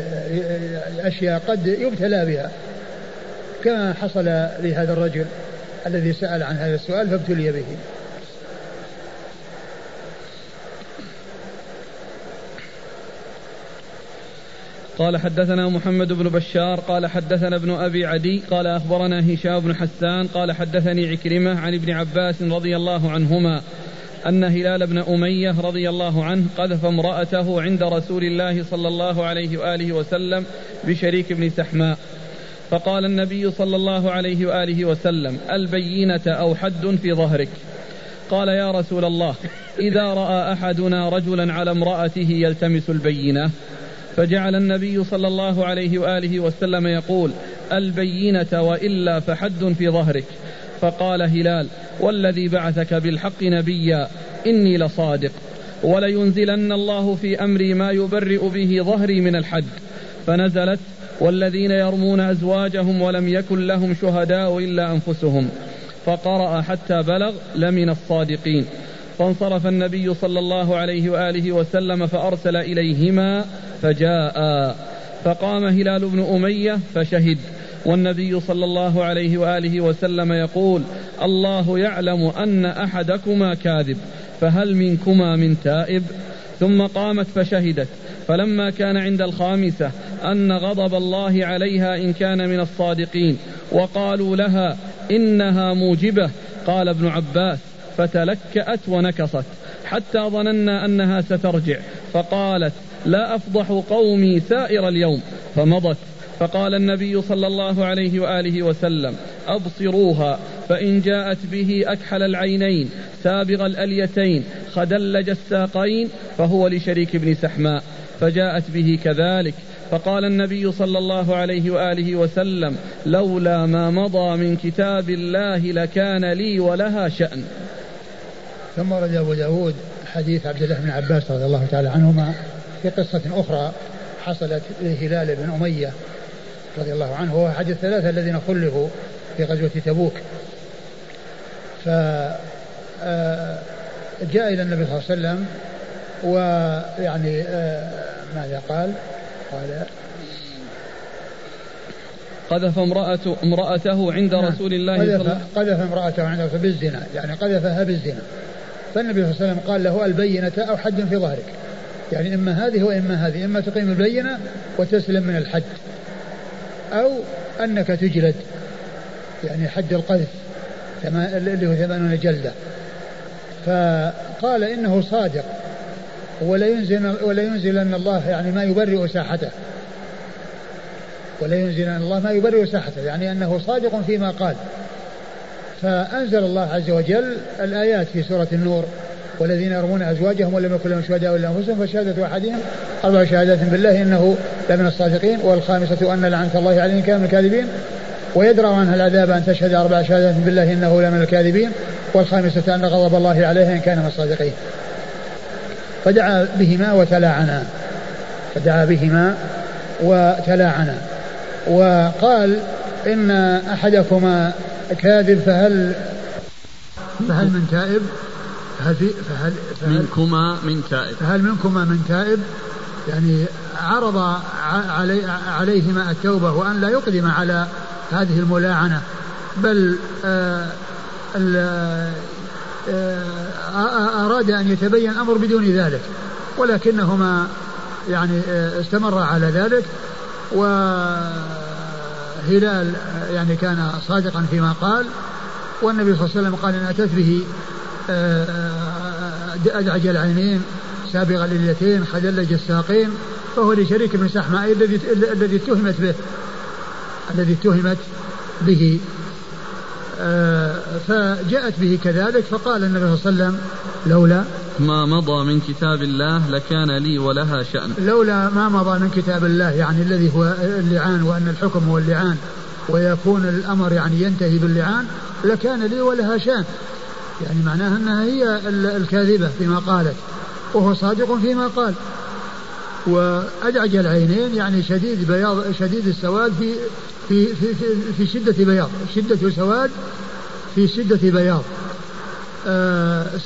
أشياء قد يبتلى بها. كما حصل لهذا الرجل الذي سأل عن هذا السؤال فابتلي به. قال حدثنا محمد بن بشار قال حدثنا ابن أبي عدي قال أخبرنا هشام بن حسان قال حدثني عكرمة عن ابن عباس رضي الله عنهما أن هلال بن أمية رضي الله عنه قذف امرأته عند رسول الله صلى الله عليه وآله وسلم بشريك بن سحماء. فقال النبي صلى الله عليه وآله وسلم البينة أو حد في ظهرك. قال يا رسول الله إذا رأى أحدنا رجلا على امرأته يلتمس البينة. فجعل النبي صلى الله عليه وآله وسلم يقول البينة وإلا فحد في ظهرك. فقال هلال والذي بعثك بالحق نبيا إني لصادق. ولينزلن الله في أمري ما يبرئ به ظهري من الحد. فنزلت والذين يرمون أزواجهم ولم يكن لهم شهداء إلا أنفسهم. فقرأ حتى بلغ لمن الصادقين. فانصرف النبي صلى الله عليه وآله وسلم فأرسل إليهما فجاء. فقام هلال بن أمية فشهد. والنبي صلى الله عليه وآله وسلم يقول الله يعلم أن أحدكما كاذب فهل منكما من تائب؟ ثم قامت فشهدت. فلما كان عند الخامسة أن غضب الله عليها إن كان من الصادقين وقالوا لها إنها موجبة قال ابن عباس فتلكأت ونكصت حتى ظننا أنها سترجع فقالت لا أفضح قومي سائر اليوم. فمضت فقال النبي صلى الله عليه وآله وسلم أبصروها فإن جاءت به أكحل العينين سابغ الأليتين خدلج الساقين فهو لشريك بن سحماء. فجاءت به كذلك فقال النبي صلى الله عليه وآله وسلم لولا ما مضى من كتاب الله لكان لي ولها شأن. ثم ورد أبو داود حديث عبد الله بن عباس رضي الله تعالى عنهما في قصة أخرى حصلت لهلال بن أمية رضي الله عنه هو أحد الثلاثة الذين خلفوا في غزوة تبوك ف آه، جاء إلى النبي صلى الله عليه وسلم ويعني آه، ماذا قال؟ قال قذف امرأته امرأته عند نعم. رسول الله صلى الله عليه وسلم قذف امرأته عند رسول بالزنا يعني قذفها بالزنا فالنبي صلى الله عليه وسلم قال له البينة أو حد في ظهرك. يعني إما هذه وإما هذه إما تقيم البينة وتسلم من الحد أو أنك تجلد يعني حد القذف اللي هو ثمانون جلدة. فقال إنه صادق ولا ينزل ولا ينزل أن الله يعني ما يبرئ ساحته. ولا ينزل أن الله ما يبرئ ساحته يعني أنه صادق فيما قال. فأنزل الله عز وجل الآيات في سورة النور والذين يرمون أزواجهم ولم يكن لهم شهداء إلا أنفسهم فشهادة أحدهم أربع شهادات بالله إنه لمن الصادقين والخامسة أن لعنة الله عليهم كانوا من الكاذبين ويدرأ عنها العذاب أن تشهد أربع شهادات بالله إنه لمن الكاذبين والخامسة أن غضب الله عليها إن كان من الصادقين. فدعا بهما وتلاعنا فدعا بهما وتلاعنا وقال إن أحدكما كاذب فهل فهل من تائب فهل, في فهل, فهل منكما من تائب فهل منكما من تائب يعني عرض علي عليهما التوبة وأن لا يقدم على هذه الملاعنة بل آه، آآ آه، أراد أن يتبين الأمر بدون ذلك ولكنهما يعني آه، استمر على ذلك وهلال يعني كان صادقا فيما قال والنبي صلى الله عليه وسلم قال إن أتت به أدعج العينين سابغ اليتين خدلج الساقين فهو لشريك بن سحماء الذي الذي اتهمت به الذي اتهمت به. آه، فجاءت به كذلك فقال النبي صلى الله عليه وسلم لولا ما مضى من كتاب الله لكان لي ولها شأن. لولا ما مضى من كتاب الله يعني الذي هو اللعان وأن الحكم هو اللعان ويكون الأمر يعني ينتهي باللعان لكان لي ولها شأن. يعني معناها أنها هي الكاذبة فيما قالت وهو صادق فيما قال. وأدعج العينين يعني شديد بياض شديد السواد في في في في, في شدة بياض شدة سواد في شدة بياض.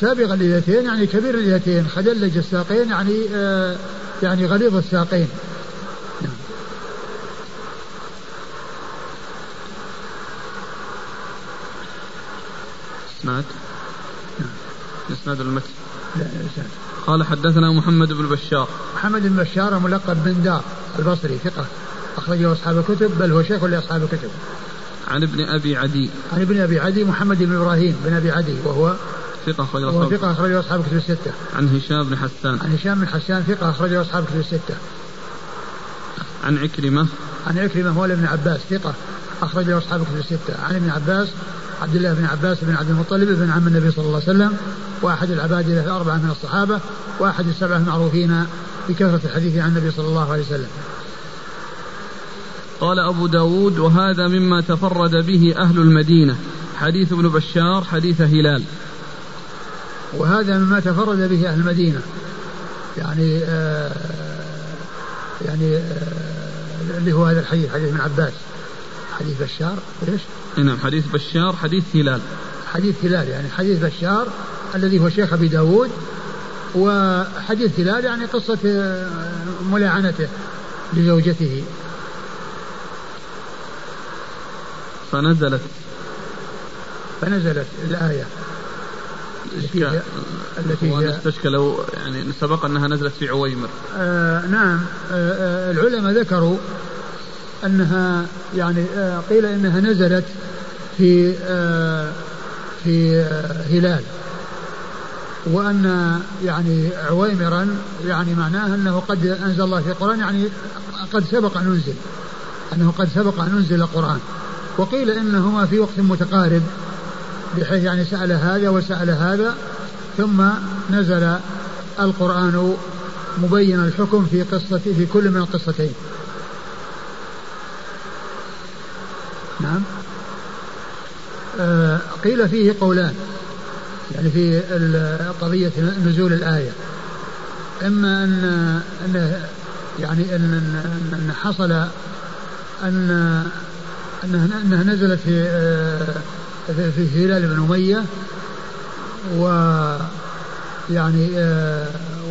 سابغ اليدين يعني كبير اليدين خدلج الساقين يعني آه يعني غليظ الساقين. إسناد. إسناد المتن لا اسناد قال حدثنا محمد بن بشار محمد بن بشار ملقب بن دار البصري ثقة أخرجه أصحاب الكتب بل هو شيخ لأصحاب الكتب عن ابن أبي عدي. عن ابن أبي عدي محمد بن إبراهيم بن أبي عدي وهو ثقة أخرجه أصحاب ثقة أخرجه أصحاب الكتب الستة. عن هشام بن حسان. عن هشام بن حسان ثقة أخرجه أصحاب الكتب الستة. عن عكرمة. عن عكرمة هو ابن عباس ثقة أخرجه أصحاب الكتب الستة. عن ابن عباس عبد الله بن عباس بن عبد المطلب بن عم النبي صلى الله عليه وسلم وأحد العباد الأربعة من الصحابة وأحد السبعة المعروفين بكثرة الحديث عن النبي صلى الله عليه وسلم. قال أبو داود وهذا مما تفرد به أهل المدينة. حديث ابن بشار حديث هلال. وهذا مما تفرد به أهل المدينة. يعني آه يعني آه اللي هو هذا الحديث حديث ابن عباس. حديث بشار إيش؟ نعم حديث بشار حديث هلال. حديث هلال يعني حديث بشار الذي هو شيخ أبي داود وحديث هلال يعني قصة آه، ملاعنته لزوجته. فنزلت. فنزلت الآية التي التي هي استشكلوا يعني سبق أنها نزلت في عويمر. آه نعم. آه, آه، العلماء ذكروا أنها يعني آه قيل إنها نزلت في آه في آه هلال. وأن يعني عويمرا يعني معناه أنه قد أنزل الله في القرآن يعني قد سبق أن أنزل أنه قد سبق أن أنزل القرآن. وقيل إنهما في وقت متقارب بحيث يعني سأل هذا وسأل هذا ثم نزل القرآن مبين الحكم في قصة في كل من القصتين. نعم. آه قيل فيه قولان يعني في قضية نزول الآية. إما أن أن يعني أن أن حصل أن أنها, نزلت في في هلال بن أمية و يعني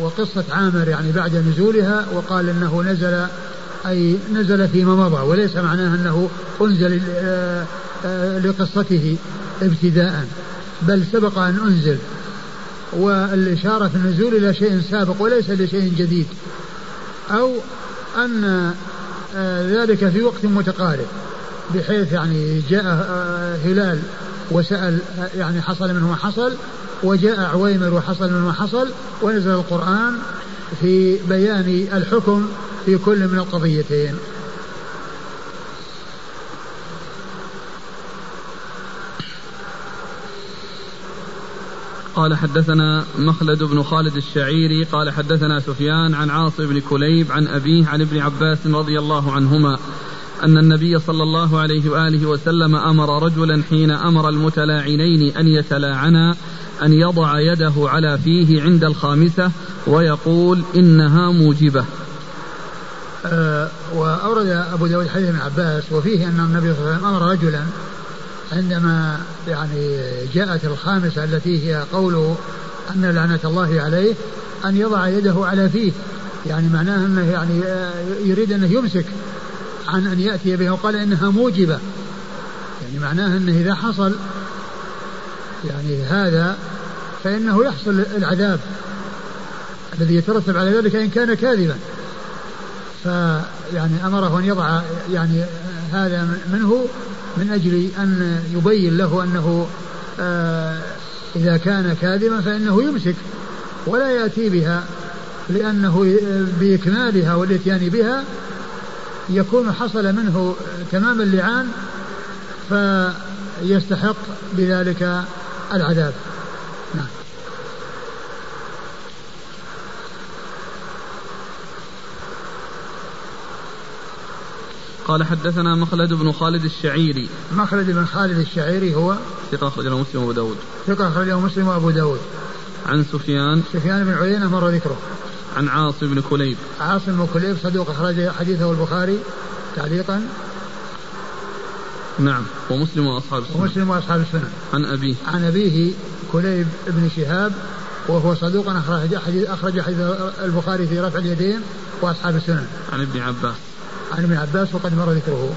وقصة عامر يعني بعد نزولها وقال إنه نزل أي نزل فيما مضى وليس معناه أنه أنزل لقصته ابتداء بل سبق أن أنزل والإشارة في النزول إلى شيء سابق وليس لشيء جديد أو أن ذلك في وقت متقارب. بحيث يعني جاء آه، هلال وسأل آه، يعني حصل منه ما حصل وجاء عويمر وحصل منه ما حصل ونزل القرآن في بيان الحكم في كل من القضيتين. قال حدثنا مخلد بن خالد الشعيري قال حدثنا سفيان عن عاصم بن كليب عن أبيه عن ابن عباس رضي الله عنهما أن النبي صلى الله عليه وآله وسلم أمر رجلا حين أمر المتلاعنين أن يتلاعنا أن يضع يده على فيه عند الخامسة ويقول إنها موجبة. أه وأورد أبو داود حديث ابن عباس وفيه أن النبي صلى الله عليه وسلم أمر رجلا عندما يعني جاءت الخامسة التي هي قوله أن لعنة الله عليه أن يضع يده على فيه. يعني معناه أنه يعني يريد أنه يمسك. عن أن يأتي به وقال إنها موجبة. يعني معناه أنه إذا حصل يعني هذا فإنه يحصل العذاب الذي يترتب على ذلك إن كان كاذبا. فيعني أمره أن يضع يعني هذا منه من أجل أن يبين له أنه آه إذا كان كاذبا فإنه يمسك ولا يأتي بها لأنه بإكمالها والإتيان بها يكون حصل منه تمام اللعان فيستحق بذلك العذاب. نعم. قال حدثنا مخلد بن خالد الشعيري. مخلد بن خالد الشعيري هو ثقة أخرجه مسلم وأبو داود. ثقة أخرجه مسلم وأبو داود. عن سفيان. سفيان بن عيينة مر ذكره. عن عاصم بن كليب. عاصم بن كليب صدوق أخرج حديثه البخاري تعليقا. نعم. ومسلم وأصحاب السنن ومسلم وأصحاب السنن عن أبيه. عن أبيه كليب بن شهاب وهو صدوق أخرج حديث أخرج حديث البخاري في رفع اليدين وأصحاب السنن عن ابن عباس. عن ابن عباس وقد مر ذكره.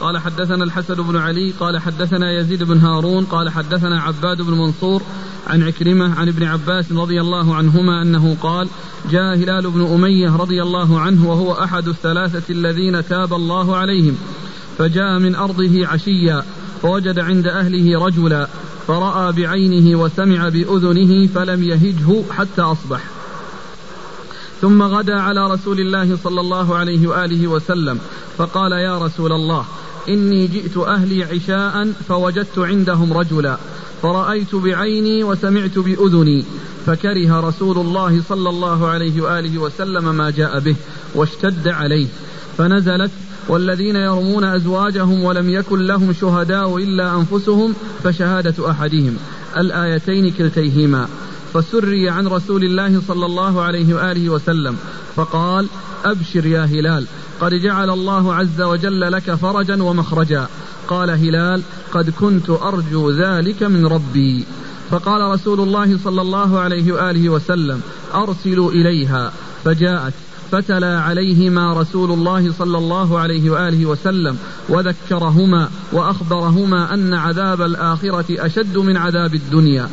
قال حدثنا الحسن بن علي قال حدثنا يزيد بن هارون قال حدثنا عباد بن منصور عن عكرمة عن ابن عباس رضي الله عنهما أنه قال جاء هلال بن أمية رضي الله عنه وهو أحد الثلاثة الذين تاب الله عليهم فجاء من أرضه عشيا فوجد عند أهله رجلا فرأى بعينه وسمع بأذنه فلم يهجه حتى أصبح. ثم غدا على رسول الله صلى الله عليه وآله وسلم فقال يا رسول الله إني جئت أهلي عشاء فوجدت عندهم رجلا فرأيت بعيني وسمعت بأذني فكره رسول الله صلى الله عليه وآله وسلم ما جاء به واشتد عليه فنزلت والذين يرمون أزواجهم ولم يكن لهم شهداء إلا أنفسهم فشهادة أحدهم الآيتين كلتيهما. فسري عن رسول الله صلى الله عليه وآله وسلم فقال أبشر يا هلال قد جعل الله عز وجل لك فرجا ومخرجا. قال هلال قد كنت أرجو ذلك من ربي. فقال رسول الله صلى الله عليه وآله وسلم أرسلوا إليها. فجاءت فتلا عليهما رسول الله صلى الله عليه وآله وسلم وذكرهما وأخبرهما أن عذاب الآخرة أشد من عذاب الدنيا.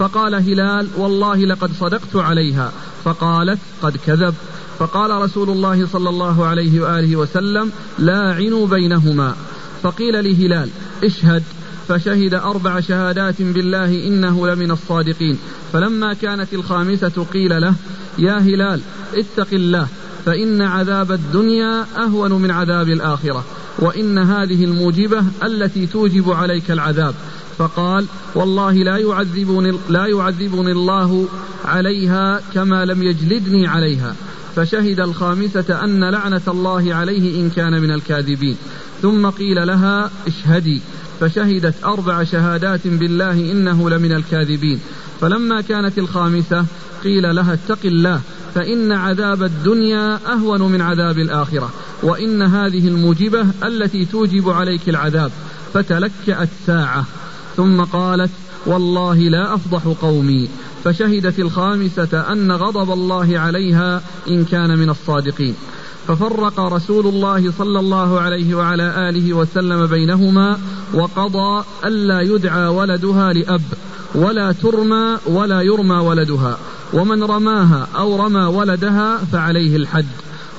فقال هلال والله لقد صدقت عليها. فقالت قد كذب. فقال رسول الله صلى الله عليه وآله وسلم لاعنوا بينهما. فقيل لهلال اشهد. فشهد أربع شهادات بالله إنه لمن الصادقين. فلما كانت الخامسة قيل له يا هلال اتق الله فإن عذاب الدنيا أهون من عذاب الآخرة. وإن هذه الموجبة التي توجب عليك العذاب. فقال والله لا يعذبني لا يعذبني الله عليها كما لم يجلدني عليها. فشهد الخامسة أن لعنة الله عليه إن كان من الكاذبين. ثم قيل لها اشهدي. فشهدت أربع شهادات بالله إنه لمن الكاذبين. فلما كانت الخامسة قيل لها اتق الله. فإن عذاب الدنيا أهون من عذاب الآخرة وإن هذه الموجبة التي توجب عليك العذاب فتلكأت ساعة. ثم قالت والله لا أفضح قومي. فشهدت الخامسة أن غضب الله عليها إن كان من الصادقين. ففرق رسول الله صلى الله عليه وعلى آله وسلم بينهما وقضى ألا يدعى ولدها لأب ولا ترمى ولا يرمى ولدها. ومن رماها أو رمى ولدها فعليه الحد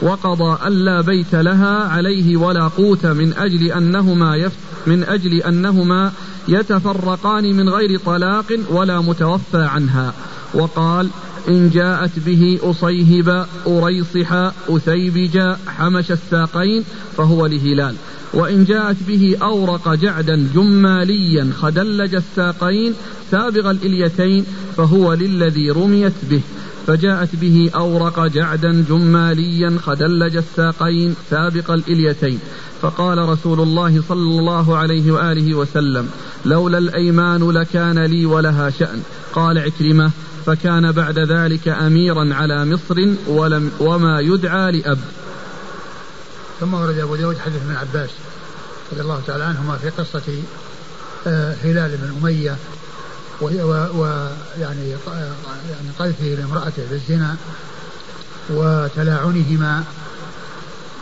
وقضى ألا بيت لها عليه ولا قوت من أجل أنهما يف من أجل أنهما يتفرقان من غير طلاق ولا متوفى عنها. وقال إن جاءت به أصيهب أريصح أثيبج حمش الساقين فهو لهلال. وإن جاءت به أورق جعدا جماليا خدلج الساقين سابغ الإليتين فهو للذي رميت به. فجاءت به أورق جعدا جماليا خدلج الساقين سابق الإليتين. فقال رسول الله صلى الله عليه وآله وسلم لولا الأيمان لكان لي ولها شأن. قال عكرمة فكان بعد ذلك أميرا على مصر ولم وما يدعى لأب. ثم ورد أبو داود حديث من عباس رضي الله تعالى عنهما في قصة آه، هلال بن أمية ويعني يعني قذفه لامرأته بالزنا وتلاعنهما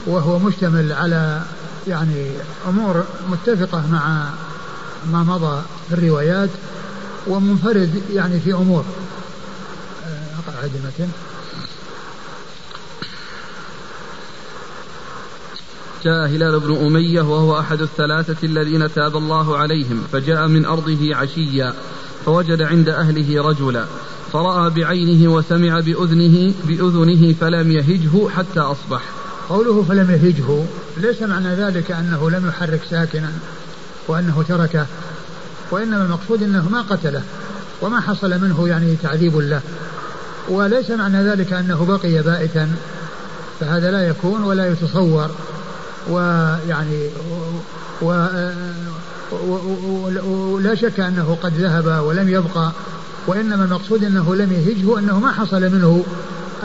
وهو مشتمل على يعني أمور متفقة مع ما مضى في الروايات ومنفرد يعني في أمور آه، المتن جاء هلال بن أمية وهو أحد الثلاثة الذين تاب الله عليهم فجاء من أرضه عشيا فوجد عند أهله رجلا فرأى بعينه وسمع بأذنه بأذنه فلم يهجه حتى أصبح. قوله فلم يهجه ليس معنى ذلك أنه لم يحرك ساكنا وأنه تركه وإنما المقصود أنه ما قتله وما حصل منه يعني تعذيب له وليس معنى ذلك أنه بقي بائتا فهذا لا يكون ولا يتصور. ويعني ولا شك أنه قد ذهب ولم يبقى وإنما المقصود أنه لم يهجه أنه ما حصل منه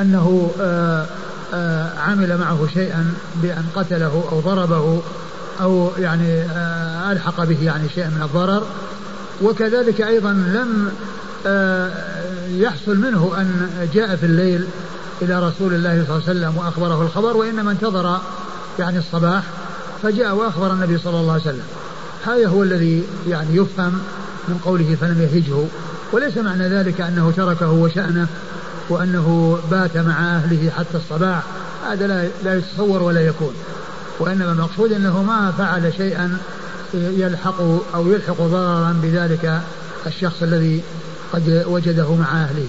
أنه آآ آآ عمل معه شيئا بأن قتله أو ضربه أو يعني ألحق به يعني شيئا من الضرر. وكذلك أيضا لم يحصل منه أن جاء في الليل إلى رسول الله صلى الله عليه وسلم وأخبره الخبر وإنما انتظر يعني الصباح فجاء وأخبر النبي صلى الله عليه وسلم. هذا هو الذي يعني يفهم من قوله فلم يهجه وليس معنى ذلك أنه تركه وشأنه وأنه بات مع أهله حتى الصباح. هذا لا, لا يتصور ولا يكون. وإنما المقصود أنه ما فعل شيئا يلحق أو يلحق ضررا بذلك الشخص الذي قد وجده مع أهله.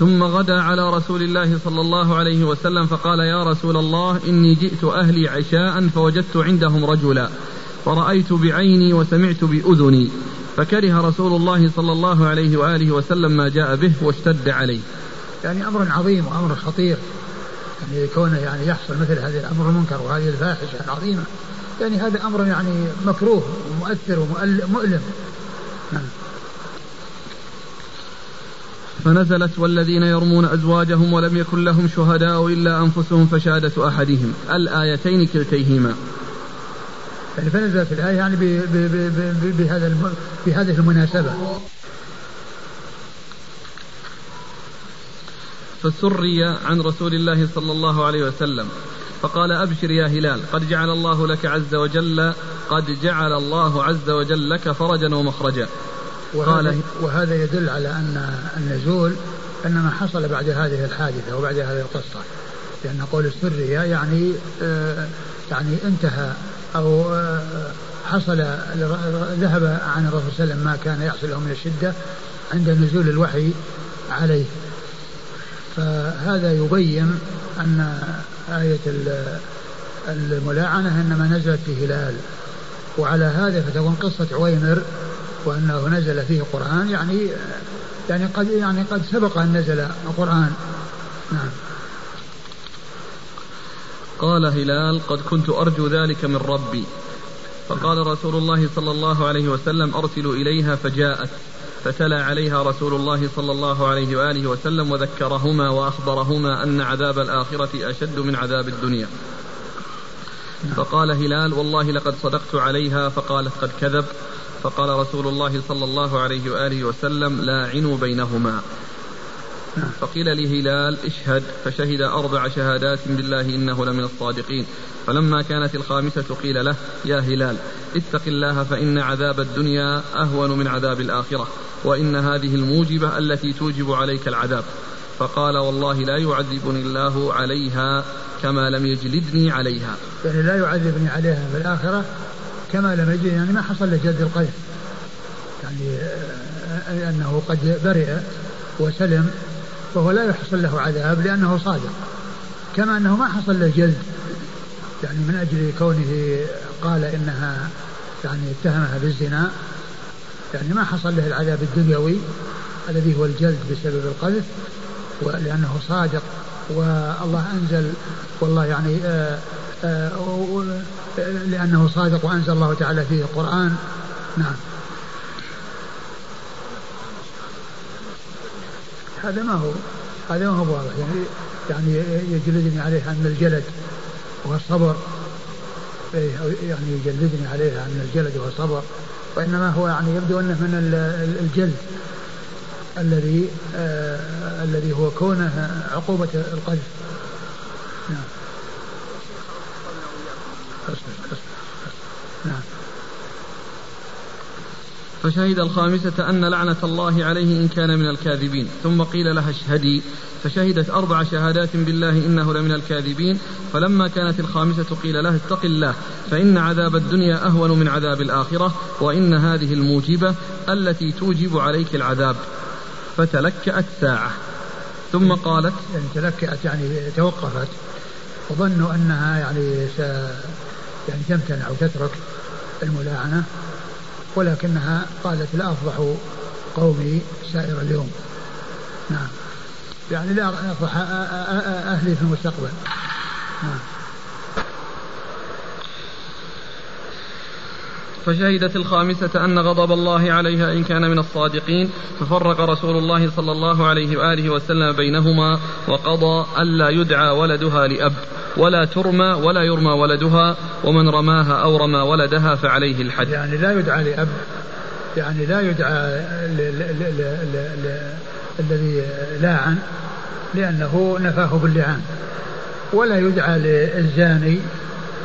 ثم غدا على رسول الله صلى الله عليه وسلم فقال يا رسول الله إني جئت أهلي عشاء فوجدت عندهم رجلا فرأيت بعيني وسمعت بأذني فكره رسول الله صلى الله عليه وآله وسلم ما جاء به واشتد عليه. يعني أمر عظيم وأمر خطير. يعني كونه يعني يحصل مثل هذا الأمر المنكر وهذه الفاحشة العظيمة. يعني هذا أمر يعني مكروه ومؤثر ومؤلم نعم. فنزلت والذين يرمون أزواجهم ولم يكن لهم شهداء إلا أنفسهم فشهادة أحدهم. الآيتين كلتيهما. يعني فنزلت الآية يعني بهذا بهذه المناسبة. فسري عن رسول الله صلى الله عليه وسلم. فقال أبشر يا هلال قد جعل الله لك عز وجل قد جعل الله عز وجل لك فرجا ومخرجا. وهذا, وهذا يدل على أن النزول إنما حصل بعد هذه الحادثة وبعد هذه القصة. لأن قول السرية يعني آه يعني انتهى أو آه حصل ذهب عن الرسول صلى الله عليه وسلم ما كان يحصل من الشدة عند نزول الوحي عليه. فهذا يبين أن آية الملاعنة إنما نزلت في هلال. وعلى هذا فتكون قصة عويمر وأنه نزل فيه قرآن يعني يعني قد يعني قد سبق أن نزل القرآن. نعم. قال هلال قد كنت أرجو ذلك من ربي. فقال رسول الله صلى الله عليه وسلم أرسلوا إليها فجاءت فتلا عليها رسول الله صلى الله عليه وآله وسلم وذكرهما وأخبرهما أن عذاب الآخرة أشد من عذاب الدنيا. فقال هلال والله لقد صدقت عليها فقالت قد كذب. فقال رسول الله صلى الله عليه وآله وسلم لاعنوا بينهما. فقيل لهلال اشهد. فشهد أربع شهادات بالله إنه لمن الصادقين. فلما كانت الخامسة قيل له يا هلال اتق الله فإن عذاب الدنيا أهون من عذاب الآخرة وإن هذه الموجبة التي توجب عليك العذاب. فقال والله لا يعذبني الله عليها كما لم يجلدني عليها. يعني لا يعذبني عليها في الآخرة كما لم يجد يعني ما حصل له جد القذف يعني أنه قد برئ وسلم فهو لا يحصل له عذاب لأنه صادق. كما أنه ما حصل له جلد يعني من أجل كونه قال إنها يعني اتهمها بالزنا يعني ما حصل له العذاب الدنيوي الذي هو الجلد بسبب القذف ولأنه صادق والله أنزل والله يعني آآ لأنه صادق وأنزل الله تعالى فيه القرآن. نعم. هذا ما هو هذا ما هو واضح. يعني يعني يجلدني عليها من الجلد والصبر. إيه، يعني يجلدني عليها من الجلد والصبر. وإنما هو يعني يبدو أنه من الجلد الذي آه الذي هو كونه عقوبة القذف نعم. فشهد الخامسة أن لعنة الله عليه إن كان من الكاذبين. ثم قيل لها اشهدي. فشهدت أربع شهادات بالله إنه لمن الكاذبين. فلما كانت الخامسة قيل لها اتق الله فإن عذاب الدنيا أهون من عذاب الآخرة وإن هذه الموجبة التي توجب عليك العذاب. فتلكأت ساعة. ثم قالت يعني تلكأت يعني توقفت. وظنوا أنها يعني س يعني تمتنع أو تترك الملاعنة ولكنها قالت لا أفضح قومي سائر اليوم. نعم. يعني لا أفضح أهلي في المستقبل. نعم. فشهدت الخامسة أن غضب الله عليها إن كان من الصادقين ففرق رسول الله صلى الله عليه وآله وسلم بينهما وقضى ألا يدعى ولدها لأب. ولا ترمى ولا يرمى ولدها ومن رماها أو رمى ولدها فعليه الحد. يعني لا يدعى لأب يعني لا يدعى الذي لاعن لأنه نفاه باللعان. ولا يدعى للزاني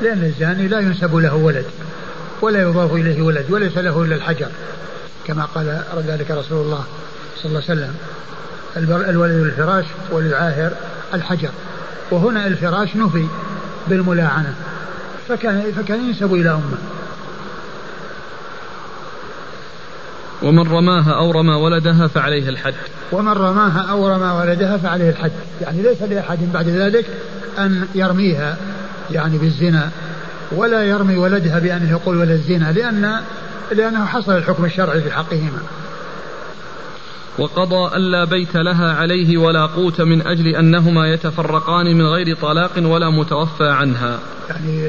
لأن الزاني لا ينسب له ولد ولا يضاف إليه ولد وليس له إلا الحجر. كما قال ذلك رسول الله صلى الله عليه وسلم الولد للفراش وللعاهر الحجر. وهنا الفراش نفي بالملاعنة فكان فكان ينسب إلى أمه. ومن رماها أو رمى ولدها فعليه الحد. ومن رماها أو رمى ولدها فعليه الحد. يعني ليس لأحد بعد ذلك أن يرميها يعني بالزنا ولا يرمي ولدها بأنه يقول ولد الزنا لأن لأنه حصل الحكم الشرعي في حقهما. وقضى ألا بيت لها عليه ولا قوت من أجل أنهما يتفرقان من غير طلاق ولا متوفى عنها. يعني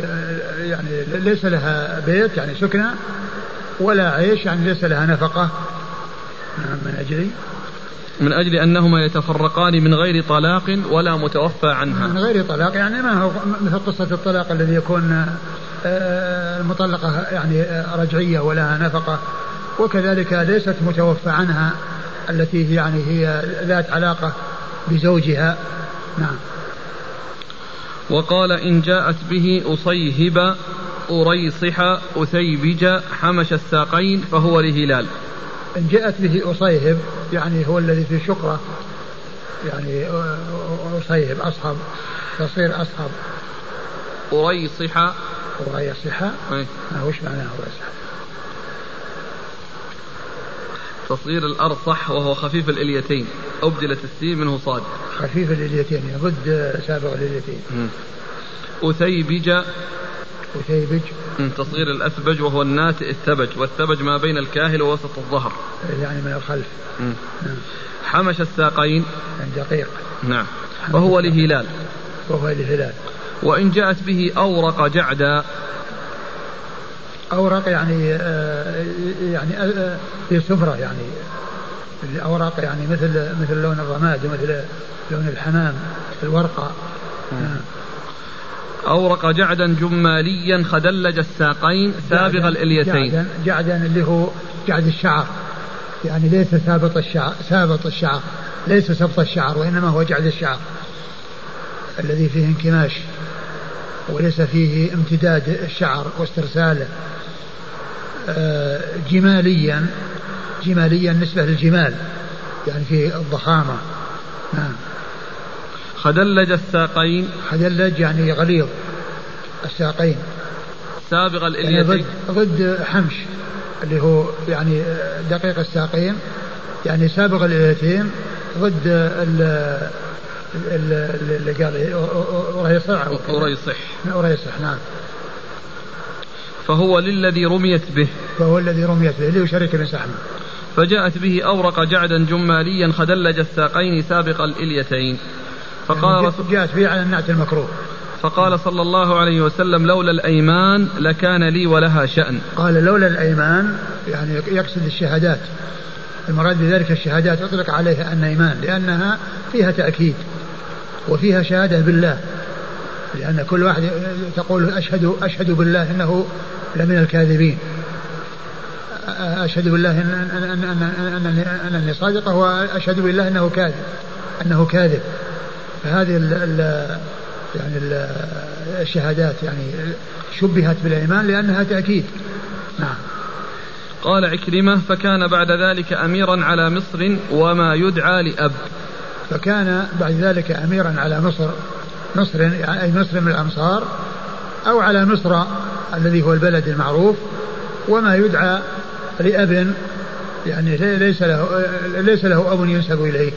يعني ليس لها بيت يعني سكنى ولا عيش يعني ليس لها نفقة. نعم من أجل من أجل أنهما يتفرقان من غير طلاق ولا متوفى عنها. من غير طلاق يعني ما هو مثل قصة الطلاق الذي يكون آه، المطلقة يعني آه، رجعية ولها نفقة وكذلك ليست متوفى عنها. التي يعني هي ذات علاقة بزوجها. نعم. وقال إن جاءت به أصيهب أريصح أثيبج حمش الساقين فهو لهلال. إن جاءت به أصيهب يعني هو الذي في شقرة يعني أصيهب أصحب تصير أصحب أريصح. أريصح. وش معناه أريصح؟ تصغير الأرض صح وهو خفيف الإليتين. أبدلت السين منه صاد خفيف الإليتين يعني ضد سابق الإليتين. أثيبج. أثيبج. تصغير الأثبج وهو الناتئ الثبج والثبج ما بين الكاهل ووسط الظهر. يعني من الخلف. نعم. حمش الساقين. يعني دقيق. نعم. وهو لهلال. وهو لهلال. وإن جاءت به أورق جعدا. أورق يعني آه، يعني آه، في سفرة يعني. الأوراق يعني مثل مثل لون الرماد ومثل لون الحمام الورقة. أورق جعدا جماليا خدلج الساقين سابغ الإليتين. جعدا, جعدا اللي هو جعد الشعر. يعني ليس سابط الشعر سابط الشعر ليس سبط الشعر وإنما هو جعد الشعر الذي فيه انكماش وليس فيه امتداد الشعر واسترساله. آه، جماليا جماليا نسبة للجمال يعني في الضخامة نعم خدلج الساقين خدلج يعني غليظ الساقين سابغ الإليتين يعني ضد, ضد حمش اللي هو يعني دقيق الساقين يعني سابق الإليتين ضد ال اللي قال أريصح أريصح أريصح نعم فهو للذي رميت به. فهو الذي رميت به شريك بن سحم فجاءت به أورق جعدا جماليا خدلج الساقين سابق الإليتين. فقال يعني جاءت به على النعت المكروه. فقال صلى الله عليه وسلم لولا الأيمان لكان لي ولها شأن. قال لولا الأيمان يعني يقصد الشهادات. المراد بذلك الشهادات أطلق عليها النيمان لأنها فيها تأكيد وفيها شهادة بالله. لأن كل واحد تقول أشهد أشهد بالله أنه لمن الكاذبين. أشهد بالله أن أن أن أن أنني صادقة وأشهد بالله أنه كاذب أنه كاذب. فهذه ال ال يعني ال الشهادات يعني شبهت بالإيمان لأنها تأكيد. نعم. قال عكرمة فكان بعد ذلك أميرا على مصر وما يدعى لأب. فكان بعد ذلك أميرا على مصر يعني أي مصر من الأمصار أو على مصر الذي هو البلد المعروف وما يدعى لأب يعني ليس له ليس له أب ينسب إليه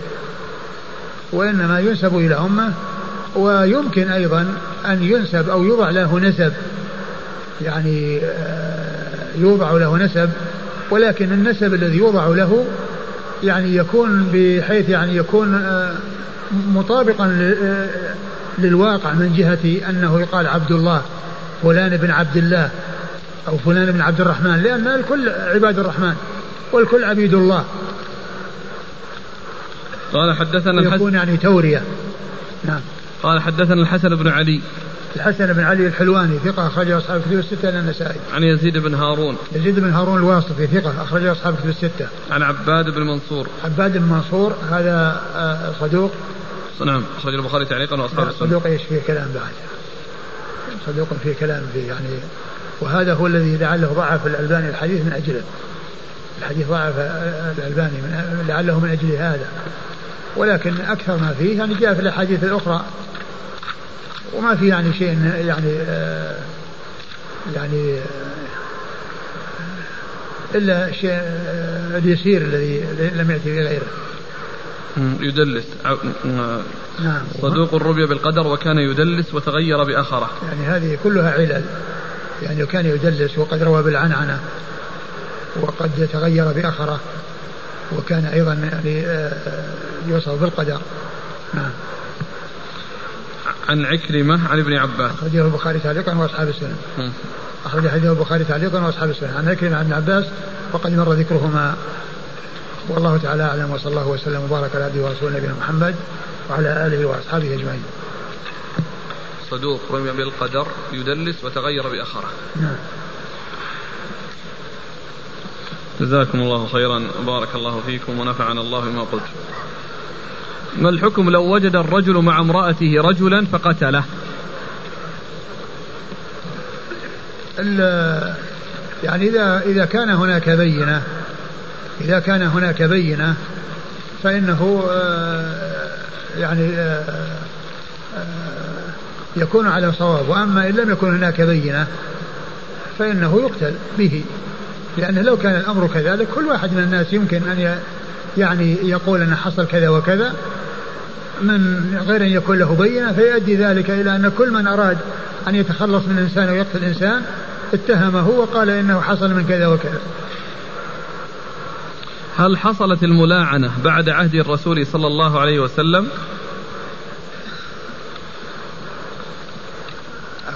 وإنما ينسب إلى أمة ويمكن أيضا أن ينسب أو يوضع له نسب يعني آه، يوضع له نسب ولكن النسب الذي يوضع له يعني يكون بحيث يعني يكون آه، مطابقا للواقع من جهة أنه يقال عبد الله فلان بن عبد الله أو فلان بن عبد الرحمن لأن الكل عباد الرحمن والكل عبيد الله قال حدثنا يكون يعني تورية نعم قال حدثنا الحسن بن علي الحسن بن علي الحلواني ثقة أخرجه أصحاب الكتب الستة إلى النسائي. عن يزيد بن هارون. يزيد بن هارون الواسطي ثقة أخرجه أصحاب الكتب الستة. عن عباد بن منصور. عباد بن منصور هذا آه، صدوق. نعم أخرج البخاري تعليقا وأصحاب السنة. صدوق إيش فيه كلام بعد. صدوق فيه كلام فيه يعني وهذا هو الذي لعله ضعف الألباني الحديث من أجله. الحديث ضعف الألباني من لعله من أجل هذا. ولكن أكثر ما فيه يعني جاء في الأحاديث الأخرى وما في يعني شيء يعني آه يعني آه إلا الشيء آه اليسير الذي لم يأتي غيره يدلس. نعم. صدوق الربيع بالقدر وكان يدلس وتغير بأخره. يعني هذه كلها علل. يعني كان يدلس وقد روى بالعنعنة وقد تغير بأخره وكان أيضا يعني آه، يوصف بالقدر. نعم. عن عكرمة عن ابن عباس. أخرجه البخاري تعليقا وأصحاب السنن أخرج حديثه البخاري تعليقا وأصحاب السنن عن عكرمة عن ابن عباس وقد مر ذكرهما. والله تعالى أعلم وصلى الله وسلم وبارك على عبده ورسوله نبينا محمد وعلى آله وأصحابه أجمعين. صدوق رمي بالقدر يدلس وتغير بأخره. نعم. جزاكم الله خيرا وبارك الله فيكم ونفعنا الله بما قلت. ما الحكم لو وجد الرجل مع امرأته رجلا فقتله؟ يعني إذا إذا كان هناك بينة إذا كان هناك بينة فإنه آه، يعني آه، آه، يكون على صواب. وأما إن لم يكن هناك بينة فإنه يقتل به. لأنه لو كان الأمر كذلك كل واحد من الناس يمكن أن يعني يقول أن حصل كذا وكذا. من غير أن يكون له بينة فيؤدي ذلك إلى أن كل من أراد أن يتخلص من إنسان ويقتل إنسان اتهمه وقال إنه حصل من كذا وكذا. هل حصلت الملاعنة بعد عهد الرسول صلى الله عليه وسلم؟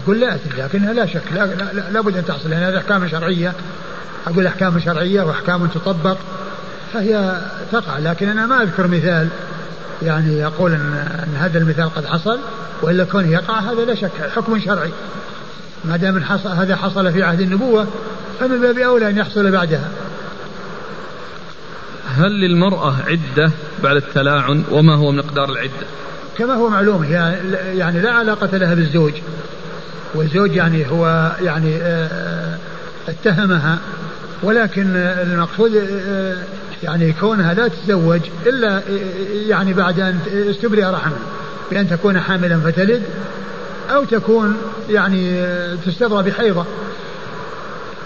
أقول لا أدري لكنها لا شك لا, لا, لا بد أن تحصل لأن هذه أحكام شرعية. أقول أحكام شرعية وأحكام تطبق فهي تقع لكن أنا ما أذكر مثال يعني يقول أن, أن هذا المثال قد حصل وإلا كونه يقع هذا لا شك حكم شرعي. ما دام حصل هذا حصل في عهد النبوة فمن باب أولى أن يحصل بعدها. هل للمرأة عدة بعد التلاعن وما هو مقدار العدة؟ كما هو معلوم هي يعني لا علاقة لها بالزوج. والزوج يعني هو يعني آه، اتهمها ولكن المقصود آه، يعني كونها لا تتزوج إلا يعني بعد أن استبرئ رحمها بأن تكون حاملا فتلد أو تكون يعني تستبرى بحيضة.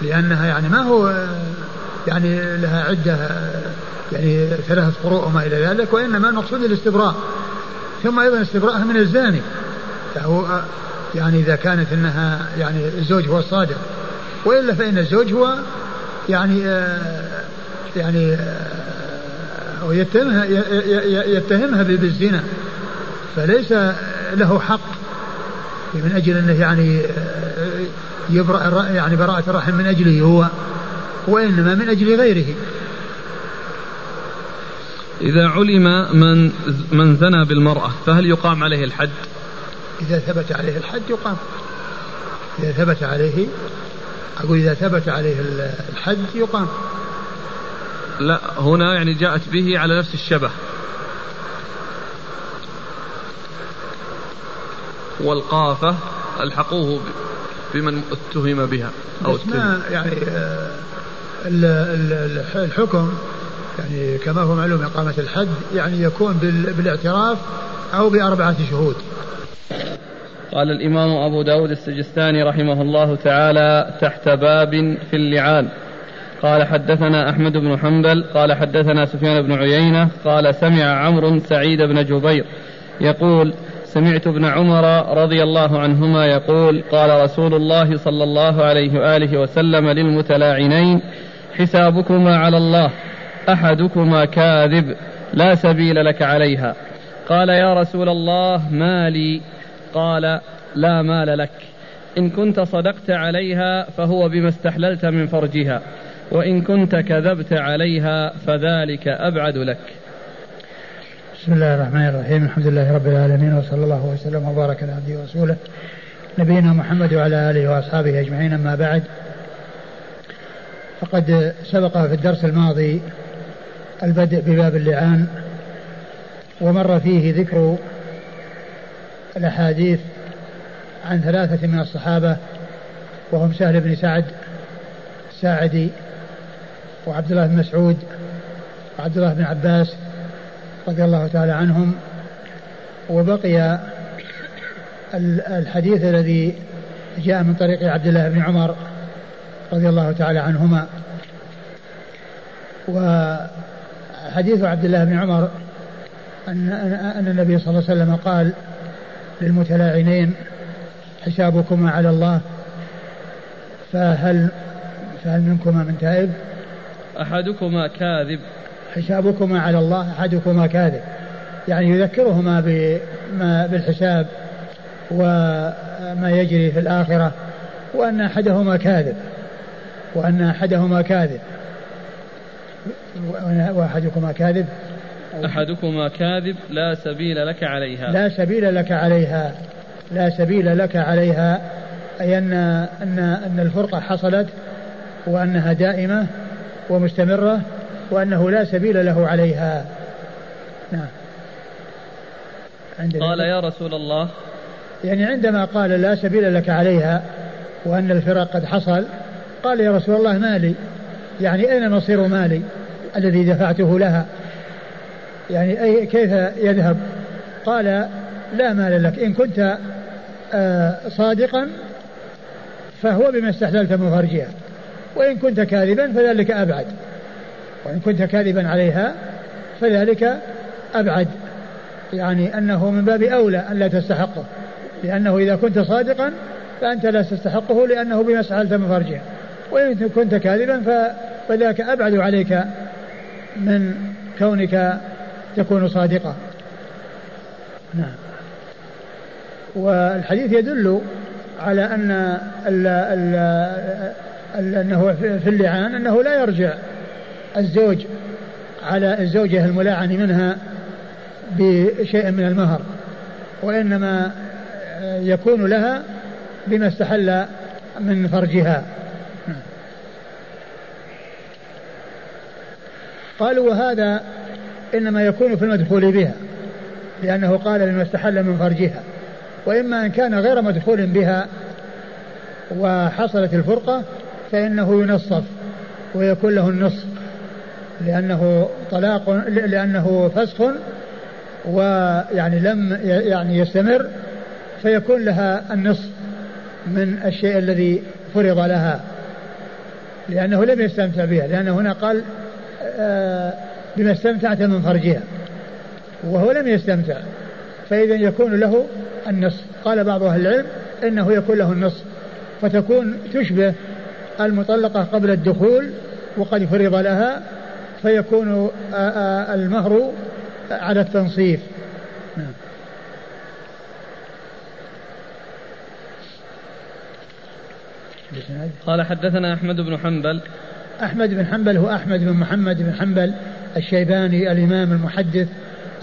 لأنها يعني ما هو يعني لها عدة يعني ثلاثة قروء وما إلى ذلك وإنما المقصود الاستبراء. ثم أيضا استبراءها من الزاني. فهو يعني إذا كانت أنها يعني الزوج هو الصادق. وإلا فإن الزوج هو يعني يعني ويتهمها يتهمها بالزنا. فليس له حق من أجل أنه يعني يبرأ يعني براءة الرحم من أجله هو. وإنما من أجل غيره. إذا علم من من زنى بالمرأة فهل يقام عليه الحد؟ إذا ثبت عليه الحد يقام. إذا ثبت عليه أقول إذا ثبت عليه الحد يقام. لا هنا يعني جاءت به على نفس الشبه. والقافة ألحقوه بمن اتهم بها أو اتهم. يعني آه، الحكم يعني كما هو معلوم إقامة الحد يعني يكون بالاعتراف أو بأربعة شهود. قال الإمام أبو داود السجستاني رحمه الله تعالى تحت باب في اللعان قال حدثنا أحمد بن حنبل قال حدثنا سفيان بن عيينة قال سمع عمرو سعيد بن جبير يقول سمعت ابن عمر رضي الله عنهما يقول قال رسول الله صلى الله عليه وآله وسلم للمتلاعنين حسابكما على الله أحدكما كاذب لا سبيل لك عليها. قال يا رسول الله ما لي؟ قال لا مال لك. إن كنت صدقت عليها فهو بما استحللت من فرجها وإن كنت كذبت عليها فذلك أبعد لك. بسم الله الرحمن الرحيم الحمد لله رب العالمين وصلى الله وسلم وبارك على عبده ورسوله نبينا محمد وعلى آله وأصحابه أجمعين أما بعد. فقد سبق في الدرس الماضي البدء بباب اللعان ومر فيه ذكر الأحاديث عن ثلاثة من الصحابة وهم سهل بن سعد الساعدي وعبد الله بن مسعود وعبد الله بن عباس رضي الله تعالى عنهم. وبقي الحديث الذي جاء من طريق عبد الله بن عمر رضي الله تعالى عنهما. وحديث عبد الله بن عمر أن, أن النبي صلى الله عليه وسلم قال للمتلاعنين حسابكما على الله فهل فهل منكما من تائب؟ أحدكما كاذب. حسابكما على الله أحدكما كاذب. يعني يذكرهما بما بالحساب وما يجري في الآخرة وأن أحدهما كاذب. وأن أحدهما كاذب. وأحدكما كاذب. أحدكما كاذب لا سبيل لك عليها. لا سبيل لك عليها. لا سبيل لك عليها. أي أن أن أن الفرقة حصلت وأنها دائمة ومستمرة وأنه لا سبيل له عليها. نعم. قال يا رسول الله. يعني عندما قال لا سبيل لك عليها وأن الفراق قد حصل قال يا رسول الله مالي. يعني أين مصير مالي الذي دفعته لها؟ يعني أي كيف يذهب؟ قال لا مال لك. إن كنت آه، صادقا فهو بما استحللت من فرجها وإن كنت كاذبا فذلك أبعد. وإن كنت كاذبا عليها فذلك أبعد. يعني أنه من باب أولى أن لا تستحقه. لأنه إذا كنت صادقا فأنت لا تستحقه لأنه بما سألت من فرجها وإن كنت كاذبا فذاك أبعد عليك من كونك تكون صادقا. نعم. والحديث يدل على أن ال ال ال أنه في اللعان أنه لا يرجع الزوج على الزوجة الملاعن منها بشيء من المهر وإنما يكون لها بما استحل من فرجها. قالوا وهذا إنما يكون في المدخول بها لأنه قال بما استحل من فرجها. وإما أن كان غير مدخول بها وحصلت الفرقة فإنه ينصف ويكون له النصف لأنه طلاق لأنه فسخ ويعني لم يعني يستمر فيكون لها النصف من الشيء الذي فرض لها لأنه لم يستمتع بها لأنه هنا قال بما استمتعت من فرجها وهو لم يستمتع فإذا يكون له النصف. قال بعض أهل العلم إنه يكون له النصف فتكون تشبه المطلقة قبل الدخول وقد فرض لها فيكون المهر على التنصيف. قال حدثنا أحمد بن حنبل أحمد بن حنبل هو أحمد بن محمد بن حنبل الشيباني الإمام المحدث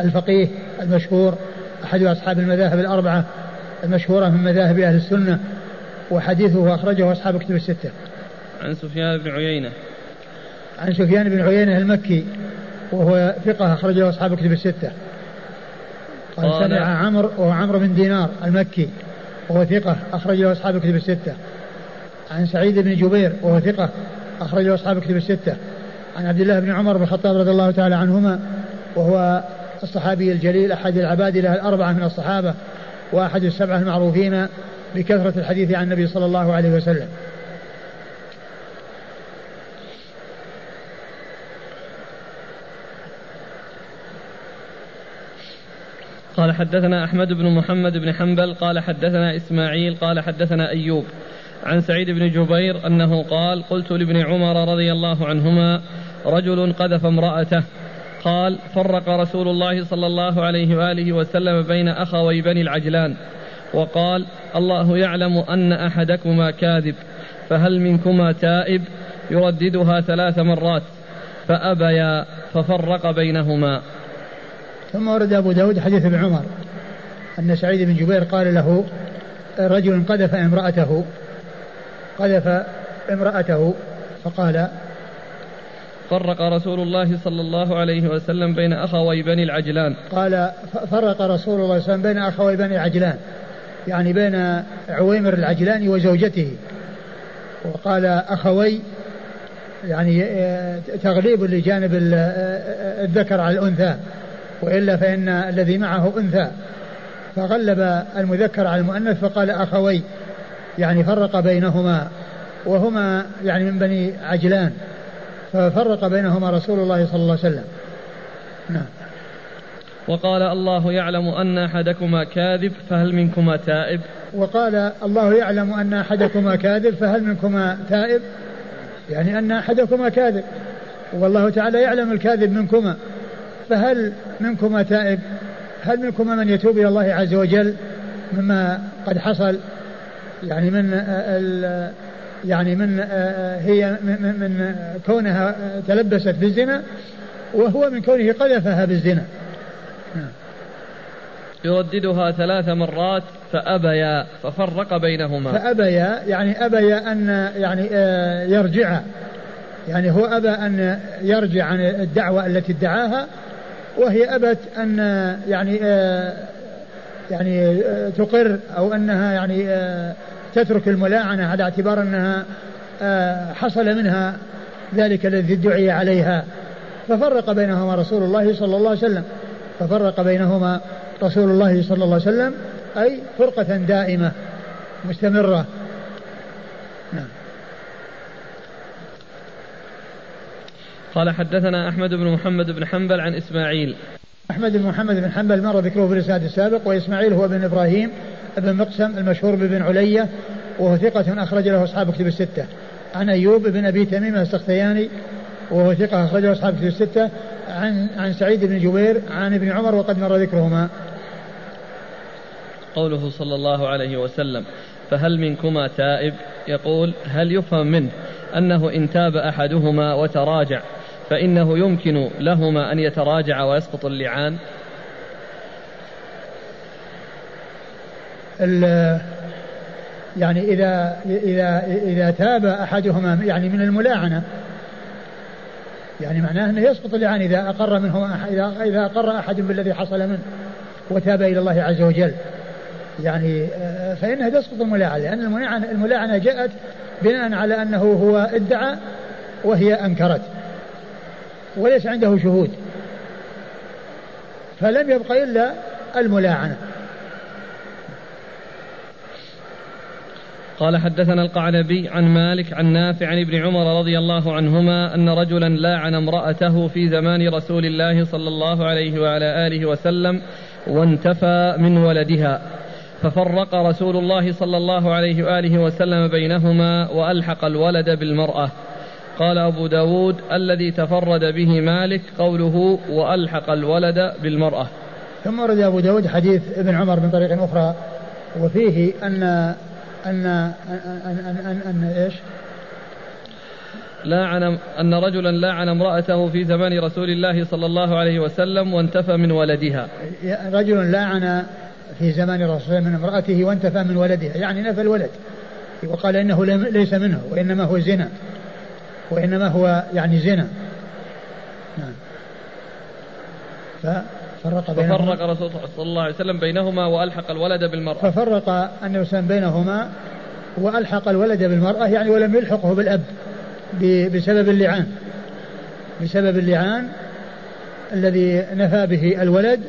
الفقيه المشهور أحد أصحاب المذاهب الأربعة المشهورة من مذاهب أهل السنة وحديثه أخرجه أصحاب كتب الستة. عن سفيان بن عيينة. عن سفيان بن عيينة المكي وهو ثقة أخرجه أصحاب كتب الستة. قال, قال سمع عمرو وهو عمرو بن دينار المكي وهو ثقة أخرجه أصحاب كتب الستة. عن سعيد بن جبير وهو ثقة أخرجه أصحاب كتب الستة. عن عبد الله بن عمر بن الخطاب رضي الله تعالى عنهما وهو الصحابي الجليل أحد العبادلة الأربعة من الصحابة وأحد السبعة المعروفين بكثرة الحديث عن النبي صلى الله عليه وسلم. قال حدثنا أحمد بن محمد بن حنبل قال حدثنا إسماعيل قال حدثنا أيوب. عن سعيد بن جبير أنه قال قلت لابن عمر رضي الله عنهما رجل قذف امرأته. قال فرق رسول الله صلى الله عليه وآله وسلم بين أخوي بني العجلان. وقال الله يعلم أن أحدكما كاذب فهل منكما تائب؟ يرددها ثلاث مرات. فأبيا ففرق بينهما. ثم ورد أبو داود حديث ابن عمر أن سعيد بن جبير قال له رجل قذف امرأته. قذف امرأته فقال فرق رسول الله صلى الله عليه وسلم بين أخوي بني العجلان. قال فرق رسول الله صلى الله عليه وسلم بين أخوي بني العجلان يعني بين عويمر العجلاني وزوجته. وقال أخوي يعني آه، تغليب لجانب آه، آه، الذكر على الأنثى وإلا فإن الذي معه أنثى. فغلب المذكر على المؤنث فقال أخوي يعني فرق بينهما وهما يعني من بني عجلان ففرق بينهما رسول الله صلى الله عليه وسلم. نعم. وقال الله يعلم أن أحدكما كاذب فهل منكما تائب؟ وقال الله يعلم أن أحدكما كاذب فهل منكما تائب؟ يعني أن أحدكما كاذب. والله تعالى يعلم الكاذب منكما فهل منكما تائب؟ هل منكما من يتوب إلى الله عز وجل مما قد حصل؟ يعني من يعني من هي من, من كونها تلبست بالزنا وهو من كونه قذفها بالزنا. نعم. يرددها ثلاث مرات فأبيا ففرق بينهما. فأبيا يعني أبيا أن يعني آه، يرجع. يعني هو أبى أن يرجع عن الدعوة التي ادعاها وهي أبت أن يعني آه، يعني آه، تقر أو أنها يعني تترك الملاعنة على اعتبار أنها حصل منها ذلك الذي ادعي عليها. ففرق بينهما رسول الله صلى الله عليه وسلم. ففرق بينهما رسول الله صلى الله عليه وسلم أي فرقة دائمة مستمرة. نعم. قال حدثنا أحمد بن محمد بن حنبل عن إسماعيل. أحمد بن محمد بن حنبل مر ذكره في الإسناد السابق وإسماعيل هو بن إبراهيم بن مقسم المشهور بن علية وهو ثقة أخرج له أصحاب كتب الستة. عن أيوب بن أبي تميم السختياني وهو ثقة أخرجه أصحاب كتب الستة. عن عن سعيد بن جبير عن ابن عمر وقد مر ذكرهما. قوله صلى الله عليه وسلم فهل منكما تائب؟ يقول هل يفهم منه أنه إن تاب أحدهما وتراجع فإنه يمكن لهما أن يتراجع ويسقط اللعان؟ يعني إذا إذا إذا تاب أحدهما يعني من الملاعنة يعني معناه أنه يسقط اللعان إذا أقر منه إذا إذا أقر أحد بالذي حصل منه وتاب إلى الله عز وجل. يعني آه، فإنها تسقط الملاعنة لأن الملاعنة, الملاعنة جاءت بناء على أنه هو ادعى وهي أنكرت وليس عنده شهود فلم يبق إلا الملاعنة. قال حدثنا القعنبي عن مالك عن نافع عن ابن عمر رضي الله عنهما أن رجلا لاعن امرأته في زمان رسول الله صلى الله عليه وعلى آله وسلم وانتفى من ولدها. ففرق رسول الله صلى الله عليه وآله وسلم بينهما وألحق الولد بالمرأة. قال أبو داود الذي تفرد به مالك قوله وألحق الولد بالمرأة. ثم ورد أبو داود حديث ابن عمر من طريق أخرى وفيه أن أن أن أن, أن, أن إيش؟ لاعن أن رجلا لاعن امرأته في زمان رسول الله صلى الله عليه وسلم وانتفى من ولدها. رجل لاعن في زمان الرسول من امرأته وانتفى من ولدها يعني نفى الولد. وقال إنه ليس منه وإنما هو زنا. وإنما هو يعني زنا. نعم. ففرق بينهما. ففرق رسول الله صلى الله عليه وسلم بينهما وألحق الولد بالمرأة. ففرق النبي صلى بينهما وألحق الولد بالمرأة يعني ولم يلحقه بالأب بسبب اللعان. بسبب اللعان الذي نفى به الولد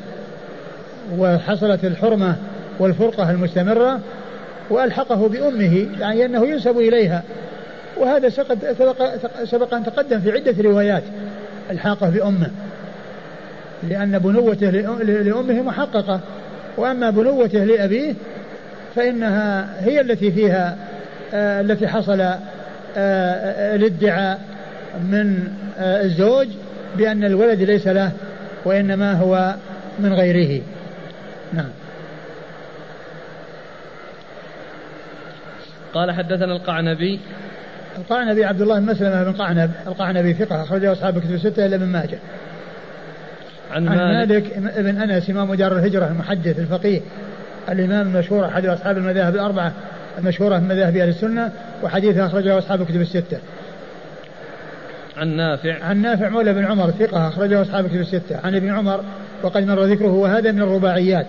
وحصلت الحرمة والفرقة المستمرة وألحقه بأمه يعني أنه ينسب إليها. وهذا سبق, سبق أن تقدم في عدة روايات ألحاقه بأمه. لأن بنوته لأمه محققة. وأما بنوته لأبيه فإنها هي التي فيها آه التي حصل آه الادعاء من آه الزوج بأن الولد ليس له وإنما هو من غيره. نعم. قال حدثنا القعنبي. القعنبي عبد الله بن مسلمة بن قعنب القعنبي ثقة أخرجه أصحاب كتب الستة إلا من ماجه. عن, عن مالك, مالك بن أنس إمام دار الهجرة المحدث الفقيه الإمام المشهور أحد أصحاب المذاهب الأربعة المشهورة من مذاهب أهل السنة وحديثه أخرجه أصحاب الكتب الستة. عن نافع. عن نافع مولى بن عمر ثقة أخرجه أصحاب الكتب الستة. عن ابن عمر وقد مر ذكره وهذا من الرباعيات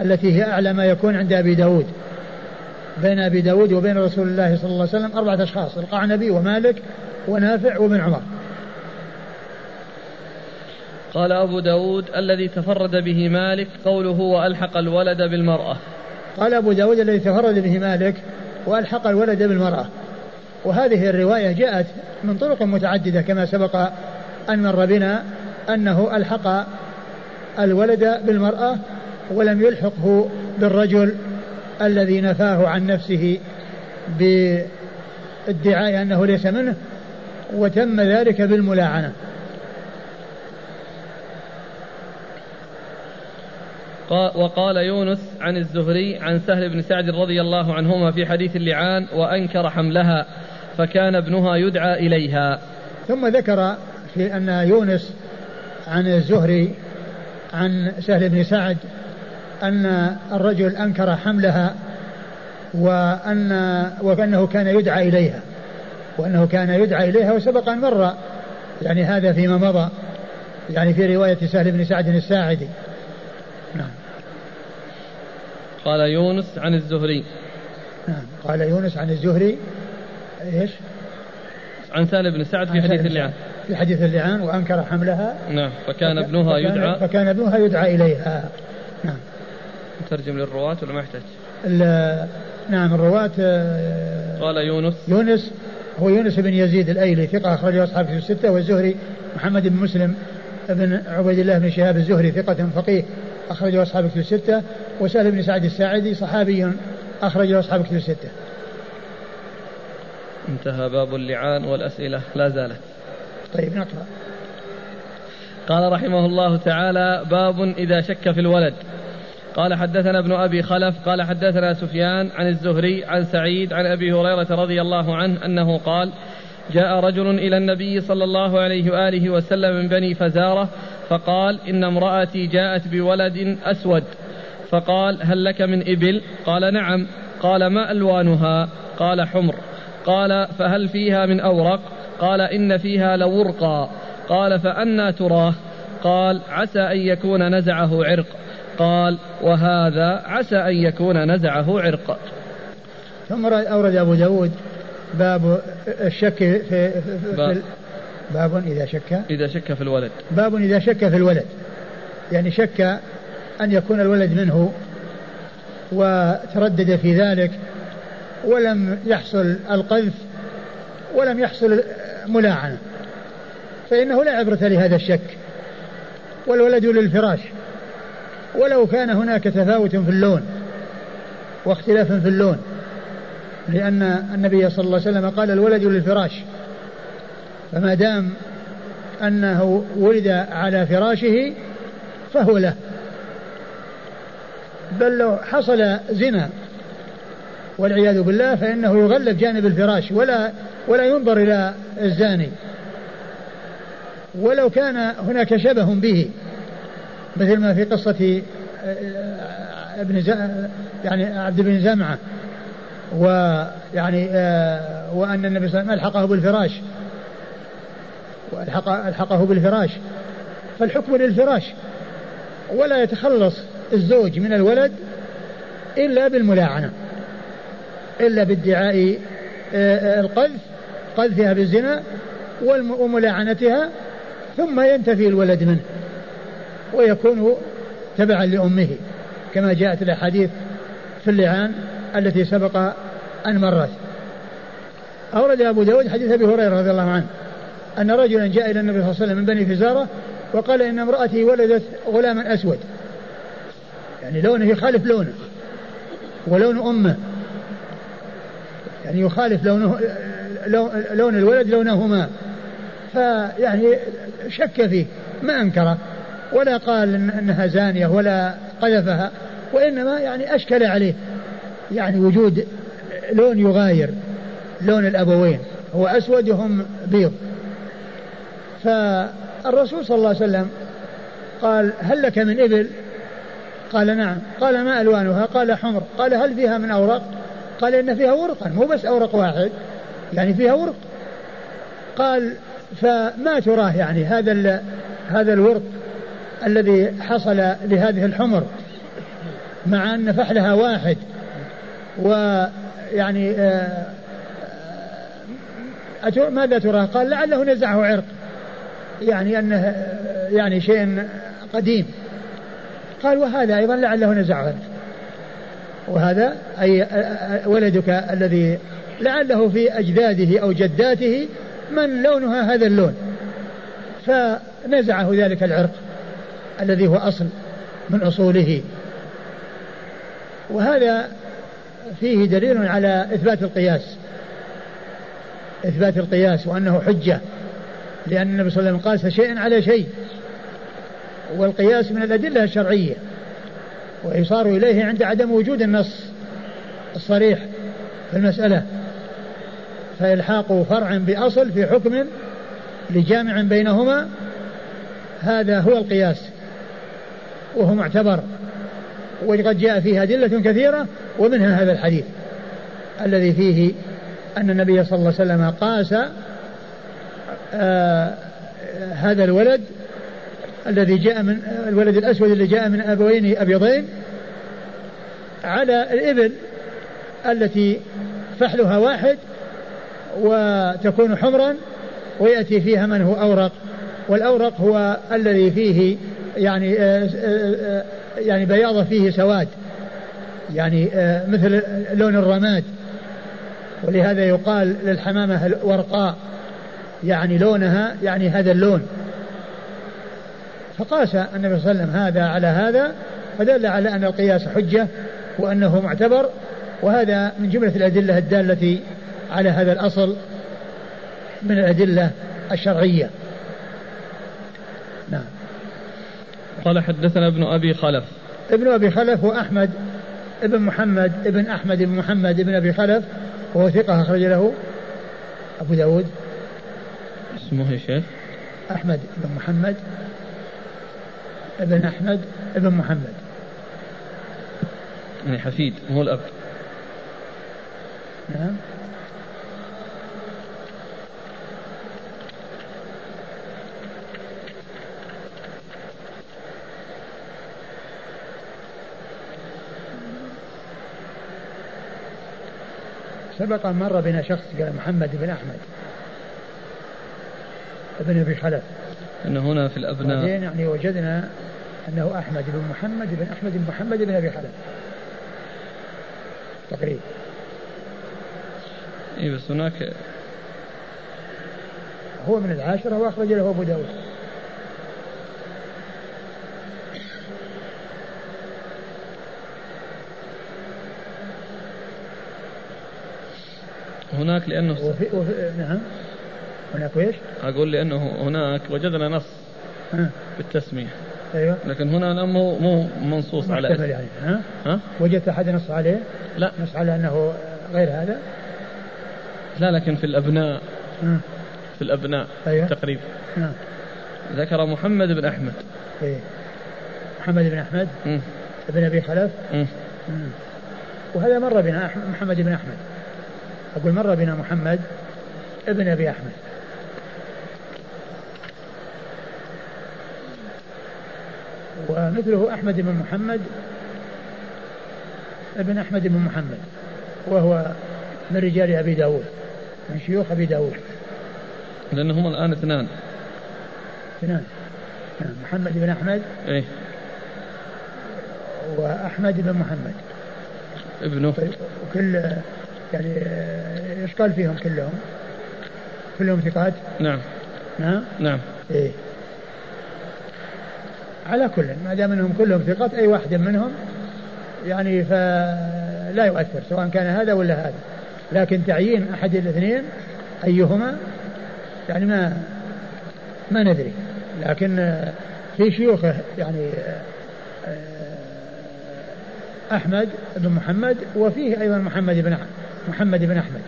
التي هي أعلى ما يكون عند أبي داود. بين أبي داود وبين رسول الله صلى الله عليه وسلم أربعة أشخاص القعنبي ومالك ونافع وابن عمر. قال أبو داود الذي تفرد به مالك قوله وألحق الولد بالمرأة. قال أبو داود الذي تفرد به مالك وألحق الولد بالمرأة. وهذه الرواية جاءت من طرق متعددة كما سبق أن مر بنا أنه ألحق الولد بالمرأة ولم يلحقه بالرجل الذي نفاه عن نفسه بادعاء أنه ليس منه وتم ذلك بالملاعنة. وقال يونس عن الزهري عن سهل بن سعد رضي الله عنهما في حديث اللعان وأنكر حملها فكان ابنها يدعى إليها. ثم ذكر في أن يونس عن الزهري عن سهل بن سعد أن الرجل أنكر حملها وأن وأنه كان يدعى إليها. وأنه كان يدعى إليها وسبق أن مر. يعني هذا فيما مضى. يعني في رواية سهل بن سعد الساعدي. نعم. قال يونس عن الزهري. نعم. قال يونس عن الزهري إيش؟ عن سهل بن سعد في حديث اللعان. في حديث اللعان وأنكر حملها. نعم. فكان ابنها فكان يدعى. فكان ابنها يدعى إليها. نعم. نترجم للرواة ولا ما يحتاج؟ نعم الرواة آه، قال يونس. يونس هو يونس بن يزيد الأيلي ثقة أخرجه أصحاب في الستة والزهري محمد بن مسلم بن عبيد الله بن شهاب الزهري ثقة فقيه. أخرجه أصحاب كتب الستة وسهل بن سعد الساعدي صحابي أخرجه أصحاب كتب الستة. انتهى باب اللعان والأسئلة لا زالت. طيب نقرأ. قال رحمه الله تعالى باب إذا شك في الولد. قال حدثنا ابن أبي خلف قال حدثنا سفيان عن الزهري عن سعيد عن أبي هريرة رضي الله عنه أنه قال جاء رجل إلى النبي صلى الله عليه وآله وسلم من بني فزارة فقال إن امرأتي جاءت بولد أسود. فقال هل لك من إبل؟ قال نعم. قال ما ألوانها؟ قال حمر. قال فهل فيها من أورق؟ قال إن فيها لورقا. قال فأنى تراه. قال عسى أن يكون نزعه عرق. قال وهذا عسى أن يكون نزعه عرق. ثم أورد أبو داود باب الشك في, في, في, باب, إذا شك. إذا شك في الولد. باب إذا شك في الولد. يعني شك أن يكون الولد منه وتردد في ذلك ولم يحصل القذف ولم يحصل ملاعنة. فإنه لا عبرة لهذا الشك. والولد للفراش. ولو كان هناك تفاوت في اللون واختلاف في اللون. لأن النبي صلى الله عليه وسلم قال الولد للفراش. فما دام أنه ولد على فراشه فهو له. بل لو حصل زنا والعياذ بالله فإنه يغلب جانب الفراش ولا ولا ينظر إلى الزاني. ولو كان هناك شبه به مثل ما في قصة آه، ابن يعني عبد بن زمعة ويعني آه، وأن النبي صلى الله عليه وسلم ألحقه بالفراش. وألحق ألحقه بالفراش. فالحكم للفراش. ولا يتخلص الزوج من الولد إلا بالملاعنة. إلا بادعاء آه، القذف قذفها بالزنا وملاعنتها ثم ينتفي الولد منه. ويكون تبعا لأمه كما جاءت الأحاديث في اللعان التي سبق أن مرت. أورد أبو داود حديث أبي هريرة رضي الله عنه. أن رجلا جاء إلى النبي صلى الله عليه وسلم من بني فزارة وقال إن امرأتي ولدت غلاما أسود. يعني لونه يخالف لونه. ولون أمه. يعني يخالف لونه لون الولد لونهما. فيعني شك فيه ما أنكره ولا قال إنها زانية ولا قذفها وإنما يعني أشكل عليه. يعني وجود لون يغاير لون الأبوين. هو أسود وهم بيض. فالرسول صلى الله عليه وسلم قال هل لك من إبل؟ قال نعم. قال ما ألوانها؟ قال حمر. قال هل فيها من أوراق؟ قال إن فيها ورقا مو بس أورق واحد يعني فيها ورق. قال فما تراه يعني هذا هذا الورق الذي حصل لهذه الحمر مع أن فحلها واحد ويعني آه، ماذا ترى قال لعله نزعه عرق. يعني أنه يعني شيء قديم. قال وهذا أيضا لعله نزعه. وهذا أي ولدك الذي لعله في أجداده أو جداته من لونها هذا اللون. فنزعه ذلك العرق الذي هو أصل من أصوله. وهذا فيه دليل على إثبات القياس. إثبات القياس وأنه حجة. لأن النبي صلى الله عليه وسلم قاس شيئا على شيء. والقياس من الأدلة الشرعية. ويصار إليه عند عدم وجود النص الصريح في المسألة. فإلحاق فرع بأصل في حكم لجامع بينهما هذا هو القياس. وهو معتبر. وقد جاء فيه أدلة كثيرة ومنها هذا الحديث الذي فيه أن النبي صلى الله عليه وسلم قاس هذا الولد الذي جاء من الولد الأسود اللي جاء من أبوين أبيضين على الإبل التي فحلها واحد وتكون حمرا ويأتي فيها من هو أورق والأورق هو الذي فيه يعني آه، آه، آه، يعني بياضة فيه سواد يعني مثل لون الرماد ولهذا يقال للحمامة الورقاء. يعني لونها يعني هذا اللون. فقاس النبي صلى الله عليه وسلم هذا على هذا فدل على أن القياس حجة وأنه معتبر وهذا من جملة الأدلة الدالة على هذا الأصل من الأدلة الشرعية. نعم. قال حدثنا ابن أبي خلف. ابن أبي خلف هو أحمد ابن محمد ابن أحمد بن محمد ابن أبي خلف وهو ثقة أخرج له أبو داود. اسمه يا شيخ؟ أحمد بن محمد. ابن أحمد ابن محمد. يعني حفيد هو الأب. نعم. سبق أن مر بنا شخص قال محمد بن أحمد. ابن أبي خلف أنه هنا في الأبناء. بعدين يعني وجدنا أنه أحمد بن محمد بن أحمد بن محمد بن أبي خلف. تقريبا اي بس هناك هو من العاشرة وأخرج له أبو داود. هناك لأنه وفي وفي نعم. هناك إيش؟ أقول لأنه هناك وجدنا نص بالتسمية أيوه لكن هنا مو مو منصوص على يعني ها؟ ها؟ وجدت أحد نص عليه؟ لا نص على أنه غير هذا؟ لا لكن في الأبناء ها؟ في الأبناء أيوة. تقريبا ها؟ ذكر محمد بن أحمد إيه محمد بن أحمد مم. ابن أبي خلف مم. مم. وهذا مر بنا محمد بن أحمد أقول مر بنا محمد ابن أبي أحمد ومثله أحمد بن محمد ابن أحمد بن محمد وهو من رجال أبي داود من شيوخ أبي داود. لأنهم الآن اثنان. اثنان. نعم محمد بن أحمد إيه. وأحمد بن محمد. ابنه. وكل يعني إيش قال فيهم كلهم؟ كلهم ثقات؟ نعم. نعم؟ نعم. إيه. على كل ما دام انهم كلهم ثقات أي واحد منهم يعني فلا يؤثر سواء كان هذا ولا هذا. لكن تعيين أحد الاثنين أيهما يعني ما ما ندري. لكن في شيوخه يعني أحمد بن محمد وفيه أيضا محمد بن محمد بن أحمد.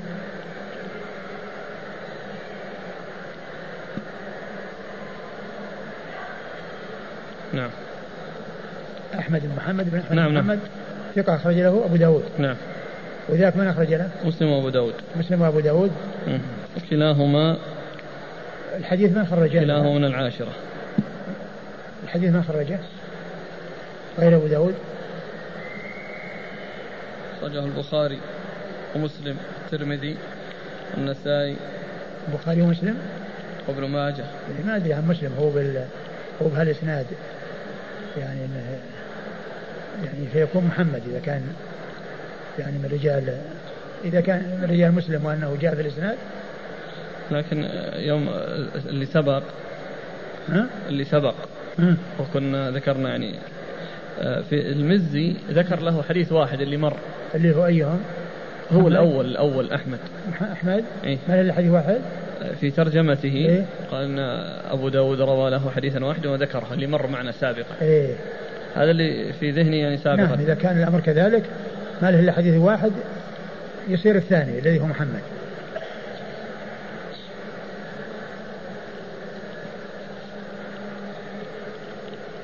نعم. أحمد بن محمد بن أحمد نعم بن نعم. محمد. ثقة أخرج له أبو داود. نعم. وذاك من أخرج له؟ مسلم وأبو داود. مسلم وأبو داود. كلاهما الحديث من خرجه؟ كلاهما من العاشرة. الحديث من خرجه؟ غير أبو داود. أخرجه البخاري ومسلم الترمذي النسائي. البخاري ومسلم؟ وابن ماجه. ما أدري عن مسلم. هو بال هو بهالإسناد. يعني إنه يعني فيكون محمد إذا كان يعني من رجال إذا كان من رجال مسلم وأنه جاء في الإسناد لكن يوم اللي سبق ها؟ اللي سبق ها؟ وكنا ذكرنا يعني آه، في المزي ذكر له حديث واحد اللي مر اللي هو أيهم هو أحمد؟ الأول الأول أحمد أحمد إيه؟ ما له حديث واحد في ترجمته إيه؟ قال أن أبو داود روى له حديثا واحدا وذكره اللي مر معنا سابقا. إيه. هذا اللي في ذهني يعني سابقا. نعم إذا كان الأمر كذلك ما له إلا حديث واحد يصير الثاني الذي هو محمد.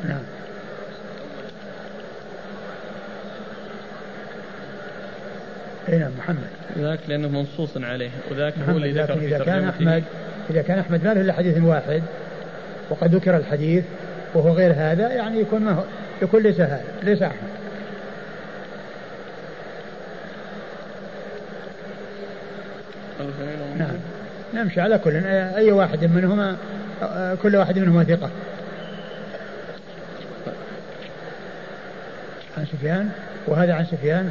نعم. اي نعم محمد. ذاك لأنه منصوص عليه وذاك هو اللي ذكر إذا كان أحمد إذا كان أحمد ما له إلا حديث واحد وقد ذكر الحديث وهو غير هذا يعني يكون ما هو يكون ليس هذا ليس أحمد. نعم. نمشي على كل أي واحد منهما كل واحد منهما ثقة. عن سفيان؟ وهذا عن سفيان؟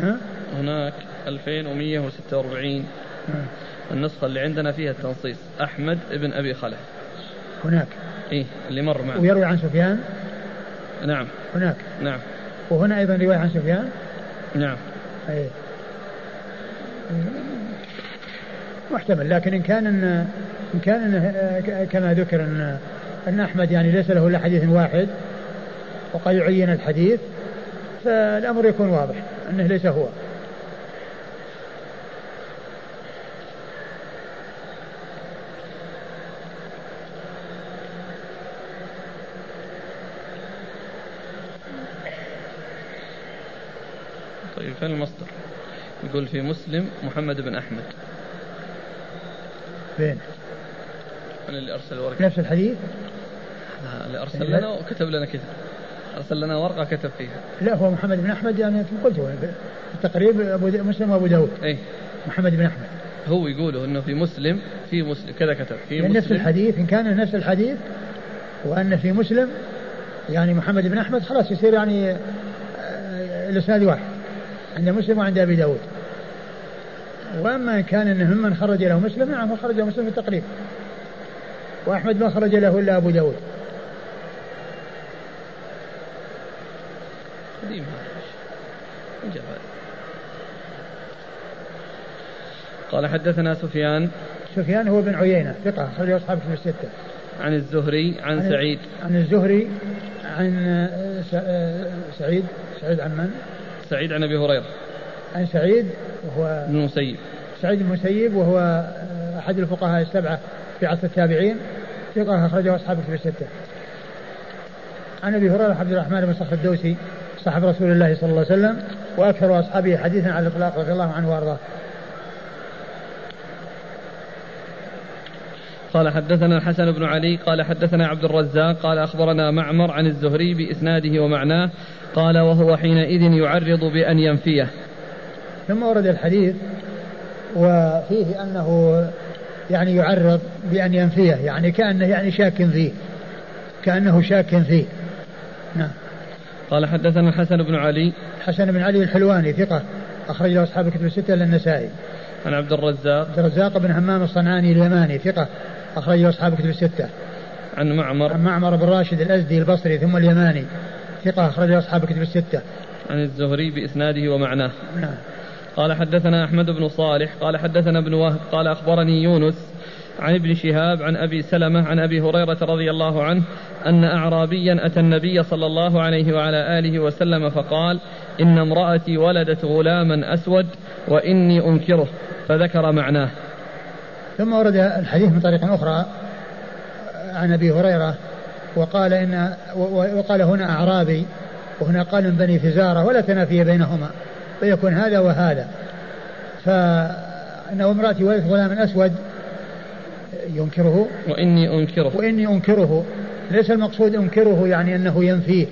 ها؟ هناك. 2146 ها. النسخة اللي عندنا فيها التنصيص. أحمد ابن أبي خلف. هناك. إيه اللي مر معنا. ويروي عن سفيان؟ نعم. هناك. نعم. وهنا أيضا رواية عن سفيان؟ نعم. أي محتمل لكن إن كان إن, إن كان إن كما ذكر إن, أن أحمد يعني ليس له إلا حديث واحد وقد يعين الحديث فالأمر يكون واضح أنه ليس هو. فين المصدر؟ يقول في مسلم محمد بن أحمد. فين؟ أنا اللي أرسل ورقة. نفس الحديث؟ آه، اللي أرسل لنا وكتب لنا كذا أرسل لنا ورقة كتب فيها. لا هو محمد بن أحمد يعني قلت التقريب أبو مسلم وأبو داود. إيه. محمد بن أحمد. هو يقوله إنه في مسلم في مسلم كذا كتب. في يعني مسلم. نفس الحديث إن كان نفس الحديث وأن في مسلم يعني محمد بن أحمد خلاص يصير يعني آه، الإسناد واحد. عند مسلم وعند أبي داود. وأما إن كان إنه ممن خرج له مسلم نعم خرج له مسلم في التقريب. وأحمد ما خرج له إلا أبو داود. قديم قال حدثنا سفيان. سفيان هو بن عيينة ثقة أخرجه أصحاب كتب الستة. عن الزهري عن, عن سعيد. عن الزهري عن سعيد سعيد عن من؟ سعيد عن أبي هريرة. عن سعيد وهو بن المسيب. سعيد بن المسيب وهو أحد الفقهاء السبعة في عصر التابعين. ثقة أخرجه اصحاب كتب الستة. عن أبي هريرة عبد الرحمن بن صخر الدوسي صاحب رسول الله صلى الله عليه وسلم وأكثر أصحابه حديثا على الإطلاق رضي الله عنه وأرضاه. قال حدثنا الحسن بن علي قال حدثنا عبد الرزاق قال أخبرنا معمر عن الزهري بإسناده ومعناه قال وهو حينئذ يعرض بأن ينفيه. ثم ورد الحديث وفيه أنه يعني يعرض بأن ينفيه يعني كأنه يعني شاك فيه كأنه شاك فيه. نعم. قال حدثنا الحسن بن علي. حسن بن علي الحلواني ثقة أخرج له أصحاب الكتب الستة إلا النسائي. عن عبد الرزاق. عبد الرزاق بن همام الصنعاني اليماني ثقة أخرجه أصحاب كتب الستة. عن معمر. عن معمر بن راشد الأزدي البصري ثم اليماني. ثقة أخرجه أصحاب كتب الستة. عن الزهري بإسناده ومعناه. نعم. قال حدثنا أحمد بن صالح قال حدثنا ابن وهب قال أخبرني يونس عن ابن شهاب عن أبي سلمة عن أبي هريرة رضي الله عنه أن أعرابيا أتى النبي صلى الله عليه وعلى آله وسلم فقال إن امرأتي ولدت غلاما أسود وإني أنكره فذكر معناه ثم ورد الحديث من طريق أخرى عن أبي هريرة وقال إن وقال هنا أعرابي وهنا قال من بني فزارة ولا تنافي بينهما فيكون هذا وهذا. فإنه امرأتي ولدت غلام أسود ينكره. وإني أنكره. وإني أنكره. ليس المقصود أنكره يعني أنه ينفيه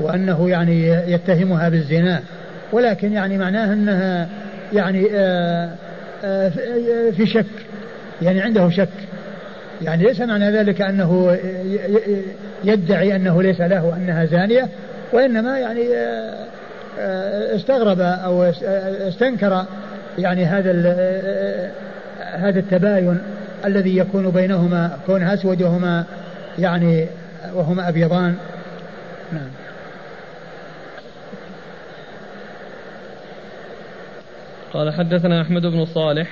وأنه يعني يتهمها بالزنا ولكن يعني معناه أنها يعني آه، آه، في شك يعني عنده شك. يعني ليس معنى ذلك أنه يدعي أنه ليس له أنها زانية وإنما يعني آه، آه، استغرب أو استنكر يعني هذا آه، هذا التباين الذي يكون بينهما كون أسود وهما يعني وهما أبيضان. نعم. قال حدثنا أحمد بن صالح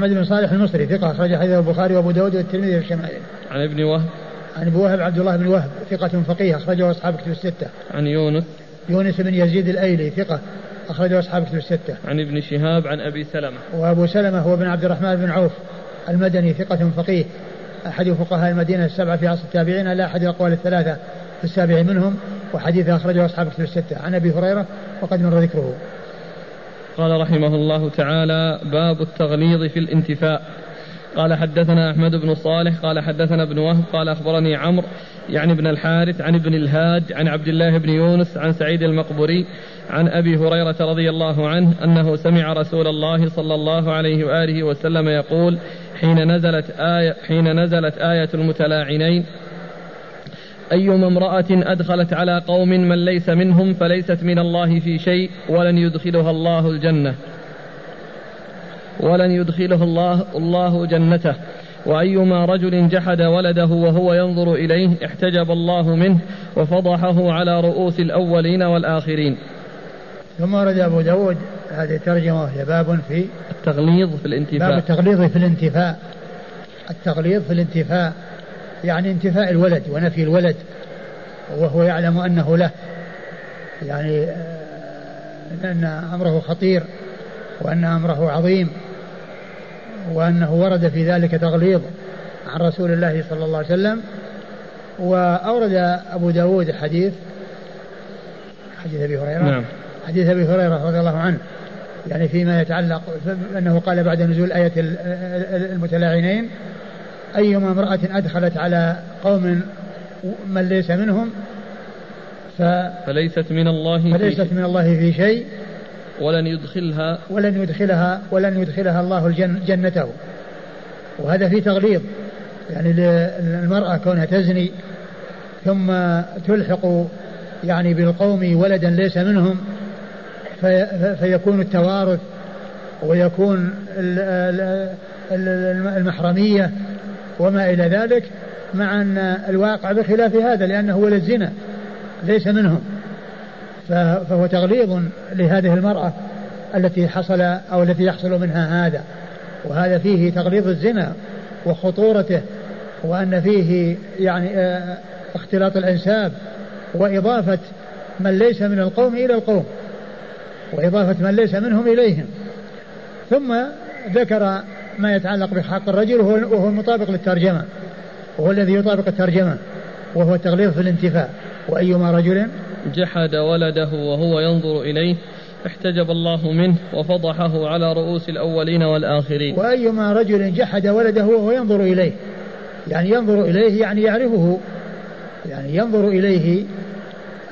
أحمد بن صالح المصري ثقة أخرج حديث البخاري وأبو داود والترمذي في الشمائل. عن ابن وهب. عن ابن وهب عبد الله بن وهب ثقة فقيه أخرجه أصحاب كتب الستة. عن يونس. يونس بن يزيد الأيلي ثقة أخرجه أصحاب كتب الستة. عن ابن شهاب عن أبي سلمة. وأبو سلمة هو بن عبد الرحمن بن عوف المدني ثقة فقيه أحد فقهاء المدينة السبعة في عصر التابعين لا أحد الأقوال الثلاثة في السابع منهم وحديث أخرجه أصحاب كتب الستة عن أبي هريرة وقد مر ذكره. قال رحمه الله تعالى باب التغليظ في الانتفاء. قال حدثنا أحمد بن صالح قال حدثنا ابن وهب قال أخبرني عمرو يعني ابن الحارث عن ابن الهاج عن عبد الله بن يونس عن سعيد المقبري عن أبي هريرة رضي الله عنه أنه سمع رسول الله صلى الله عليه وآله وسلم يقول حين نزلت آية حين نزلت آية المتلاعنين أيما امرأة أدخلت على قوم من ليس منهم فليست من الله في شيء ولن يدخلها الله الجنة. ولن يدخله الله الله جنته. وأيما رجل جحد ولده وهو ينظر إليه احتجب الله منه وفضحه على رؤوس الأولين والآخرين. ثم ورد أبو داود هذه الترجمة وهي باب في التغليظ في الانتفاع باب التغليظ في الانتفاع التغليظ في الانتفاع يعني انتفاء الولد ونفي الولد وهو يعلم أنه له يعني أن أمره خطير وأن أمره عظيم وأنه ورد في ذلك تغليظ عن رسول الله صلى الله عليه وسلم وأورد أبو داود حديث حديث أبي هريرة نعم. حديث أبي هريرة رضي الله عنه يعني فيما يتعلق أنه قال بعد نزول آية المتلاعنين أيما امرأة أدخلت على قوم من ليس منهم ف فليست من الله فليست من الله في شيء. ولن يدخلها. ولن يدخلها ولن يدخلها الله الجن جنته. وهذا في تغليظ يعني للمرأة كونها تزني ثم تلحق يعني بالقوم ولدا ليس منهم في فيكون التوارث ويكون المحرمية وما إلى ذلك مع أن الواقع بخلاف هذا لأنه ولد زنا ليس منهم. فهو تغليظ لهذه المرأة التي حصل أو التي يحصل منها هذا. وهذا فيه تغليظ الزنا وخطورته وأن فيه يعني آه، اختلاط الأنساب وإضافة من ليس من القوم إلى القوم وإضافة من ليس منهم إليهم. ثم ذكر ما يتعلق بحق الرجل وهو, وهو المطابق للترجمة. وهو الذي يطابق الترجمة وهو التغليظ في الانتفاء. وأيما رجل؟ جحد ولده وهو ينظر إليه احتجب الله منه وفضحه على رؤوس الأولين والآخرين. وأيما رجل جحد ولده وهو ينظر إليه. يعني ينظر إليه يعني يعرفه. يعني ينظر إليه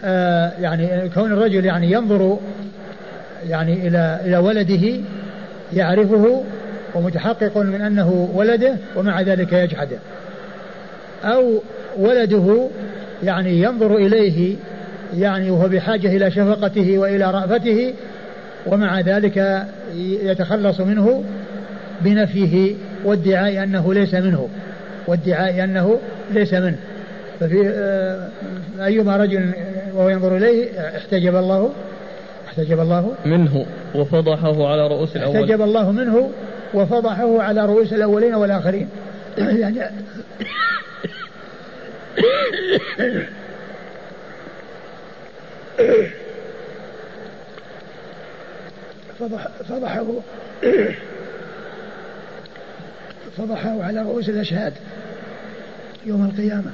آه يعني كون الرجل يعني ينظر يعني إلى إلى ولده يعرفه ومتحقق من أنه ولده ومع ذلك يجحده أو ولده يعني ينظر إليه يعني وهو بحاجة إلى شفقته وإلى رأفته ومع ذلك يتخلص منه بنفيه وادعاء أنه ليس منه وادعاء أنه ليس منه. ففي آه، أيما رجل وهو ينظر إليه احتجب الله احتجب الله منه وفضحه على رؤوس الأولين احتجب الله منه وفضحه على رؤوس الأولين والآخرين. يعني فضح فضحه فضحه على رؤوس الأشهاد يوم القيامة.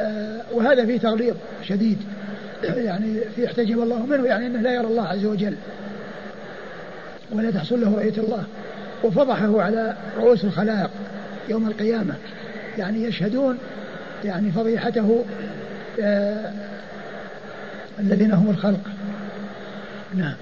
آه، وهذا فيه تغليظ شديد. يعني في احتجب الله منه يعني إنه لا يرى الله عز وجل. ولا تحصل له رؤية الله. وفضحه على رؤوس الخلائق يوم القيامة. يعني يشهدون يعني فضيحته آه الذين هم الخلق. نعم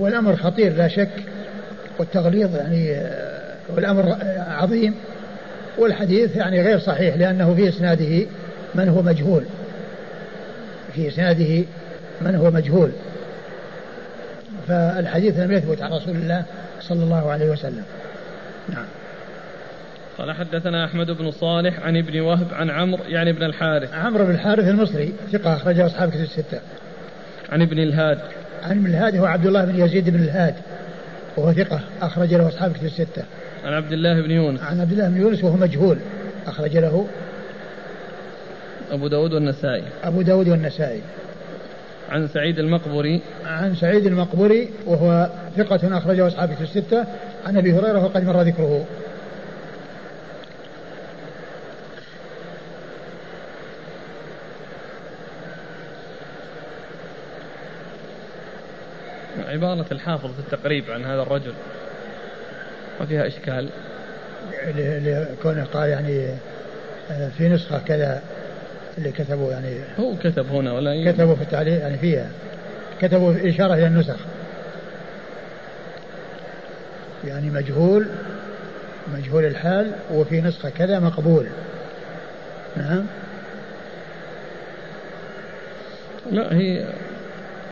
هو الأمر خطير لا شك. والتغليظ يعني والأمر عظيم. والحديث يعني غير صحيح لأنه في إسناده من هو مجهول. في إسناده من هو مجهول. فالحديث لم يثبت عن رسول الله صلى الله عليه وسلم. نعم. قال حدثنا أحمد بن صالح عن ابن وهب عن عمرو يعني ابن الحارث. عمرو بن الحارث المصري ثقة أخرجه أصحاب كتب الستة. عن ابن الهاد. عن ابن الهاد هو عبد الله بن يزيد بن الهاد وهو ثقة أخرج له أصحاب كتب الستة. عن عبد الله بن يونس. عن عبد الله بن يونس وهو مجهول أخرج له أبو داود والنسائي. أبو داود والنسائي. عن سعيد المقبري. عن سعيد المقبري وهو ثقة أخرجه أصحاب كتب الستة. عن أبي هريرة وقد مر ذكره. عبارة الحافظ في التقريب عن هذا الرجل. ما فيها إشكال لكونه قال يعني آه، في نسخة كذا اللي كتبوا يعني. هو كتب هنا ولا كتبوا في التعليق يعني فيها. كتبوا إشارة إلى النسخ. يعني مجهول مجهول الحال وفي نسخة كذا مقبول. نعم؟ لا هي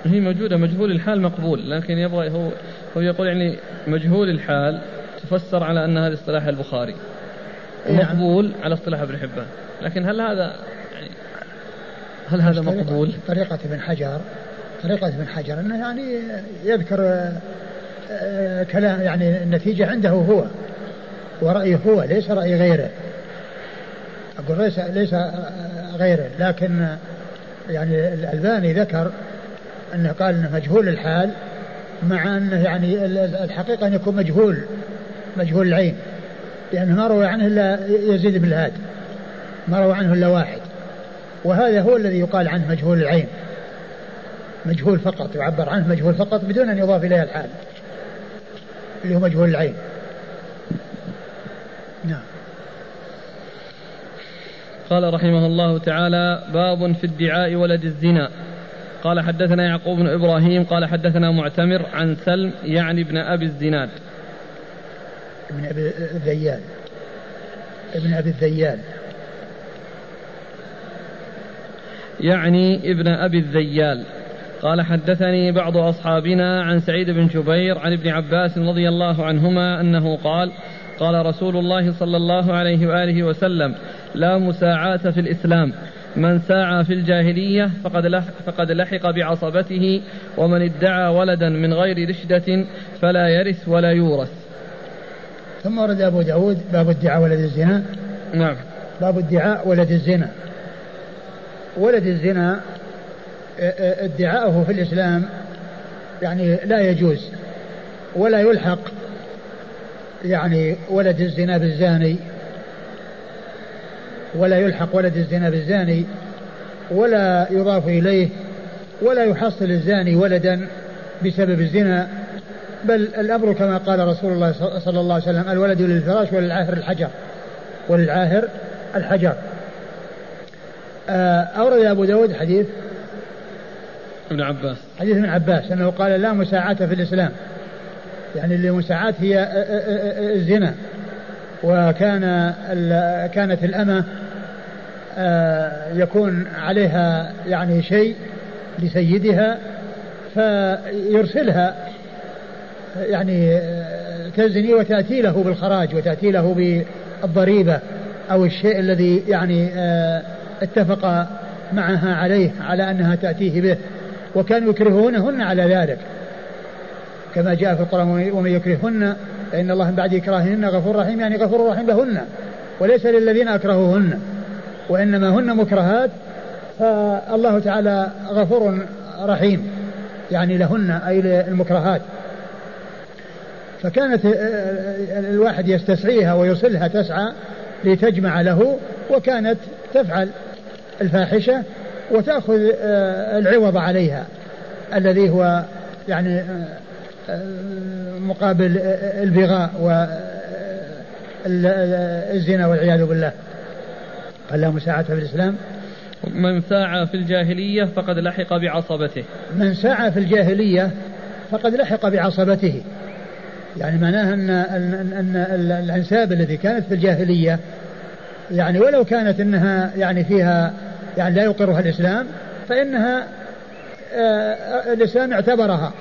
هي موجودة مجهول الحال مقبول لكن يبغى هو هو يقول يعني مجهول الحال تفسر على أن هذا اصطلاح البخاري نعم. على اصطلاح ابن حبان لكن هل هذا يعني هل هذا مقبول؟ طريقة ابن حجر طريقة ابن حجر أنه يعني يذكر آه، كلام يعني النتيجة عنده هو ورأيه هو ليس رأي غيره أقول ليس ليس غيره لكن يعني الألباني ذكر أنه قال أنه مجهول الحال مع أنه يعني الحقيقة أن يكون مجهول مجهول العين لأنه ما روى عنه إلا يزيد بن الهاد ما روى عنه إلا واحد وهذا هو الذي يقال عنه مجهول العين مجهول فقط يعبر عنه مجهول فقط بدون أن يضاف إليه الحال اللي هو مجهول العين. نعم. قال رحمه الله تعالى باب في ادعاء ولد الزنا. قال حدثنا يعقوب بن إبراهيم قال حدثنا معتمر عن سلم يعني ابن أبي الزناد. ابن أبي الذيال. ابن أبي الذيال. يعني ابن أبي الذيال. قال حدثني بعض أصحابنا عن سعيد بن جبير عن ابن عباس رضي الله عنهما أنه قال قال رسول الله صلى الله عليه وآله وسلم لا مساعاة في الإسلام. من ساعى في الجاهلية فقد لحق, فقد لحق بعصبته ومن ادعى ولدا من غير رشدة فلا يرث ولا يورث. ثم ورد أبو داود باب ادعاء ولد الزنا. نعم. باب ادعاء ولد الزنا. ولد الزنا ادعاءه في الإسلام يعني لا يجوز ولا يلحق يعني ولد الزنا بالزاني. ولا يلحق ولد الزنا بالزاني ولا يضاف إليه ولا يحصل الزاني ولدا بسبب الزنا. بل الأمر كما قال رسول الله صلى الله عليه وسلم الولد للفراش وللعاهر الحجر. وللعاهر الحجر. آه، أورد أبو داود حديث. ابن عباس. حديث ابن عباس أنه قال لا مساعاة في الإسلام. يعني اللي مساعاة هي آه، آه، الزنا. وكان كانت الأمة يكون عليها يعني شيء لسيدها فيرسلها يعني تزني وتأتي له بالخراج وتأتي له بالضريبة أو الشيء الذي يعني اتفق معها عليه على أنها تأتيه به. وكانوا يكرهونهن على ذلك كما جاء في القرآن ومن يكرههن فإن الله من بعد إكراههن غفور رحيم يعني غفور رحيم لهن وليس للذين أكرهوهن وإنما هن مكرهات فالله تعالى غفور رحيم يعني لهن أي للمكرهات. فكانت الواحد يستسعيها ويرسلها تسعى لتجمع له وكانت تفعل الفاحشة وتأخذ آه، العوض عليها الذي هو يعني آه، آه، مقابل البغاء والزنا والعياذ بالله. قال لا مساعدة في الإسلام. من ساعى في الجاهلية فقد لحق بعصبته. من ساعى في الجاهلية فقد لحق بعصبته. يعني معناها أن, أن, أن الأنساب التي كانت في الجاهلية يعني ولو كانت أنها يعني فيها يعني لا يقرها الإسلام فإنها آه، الإسلام اعتبرها.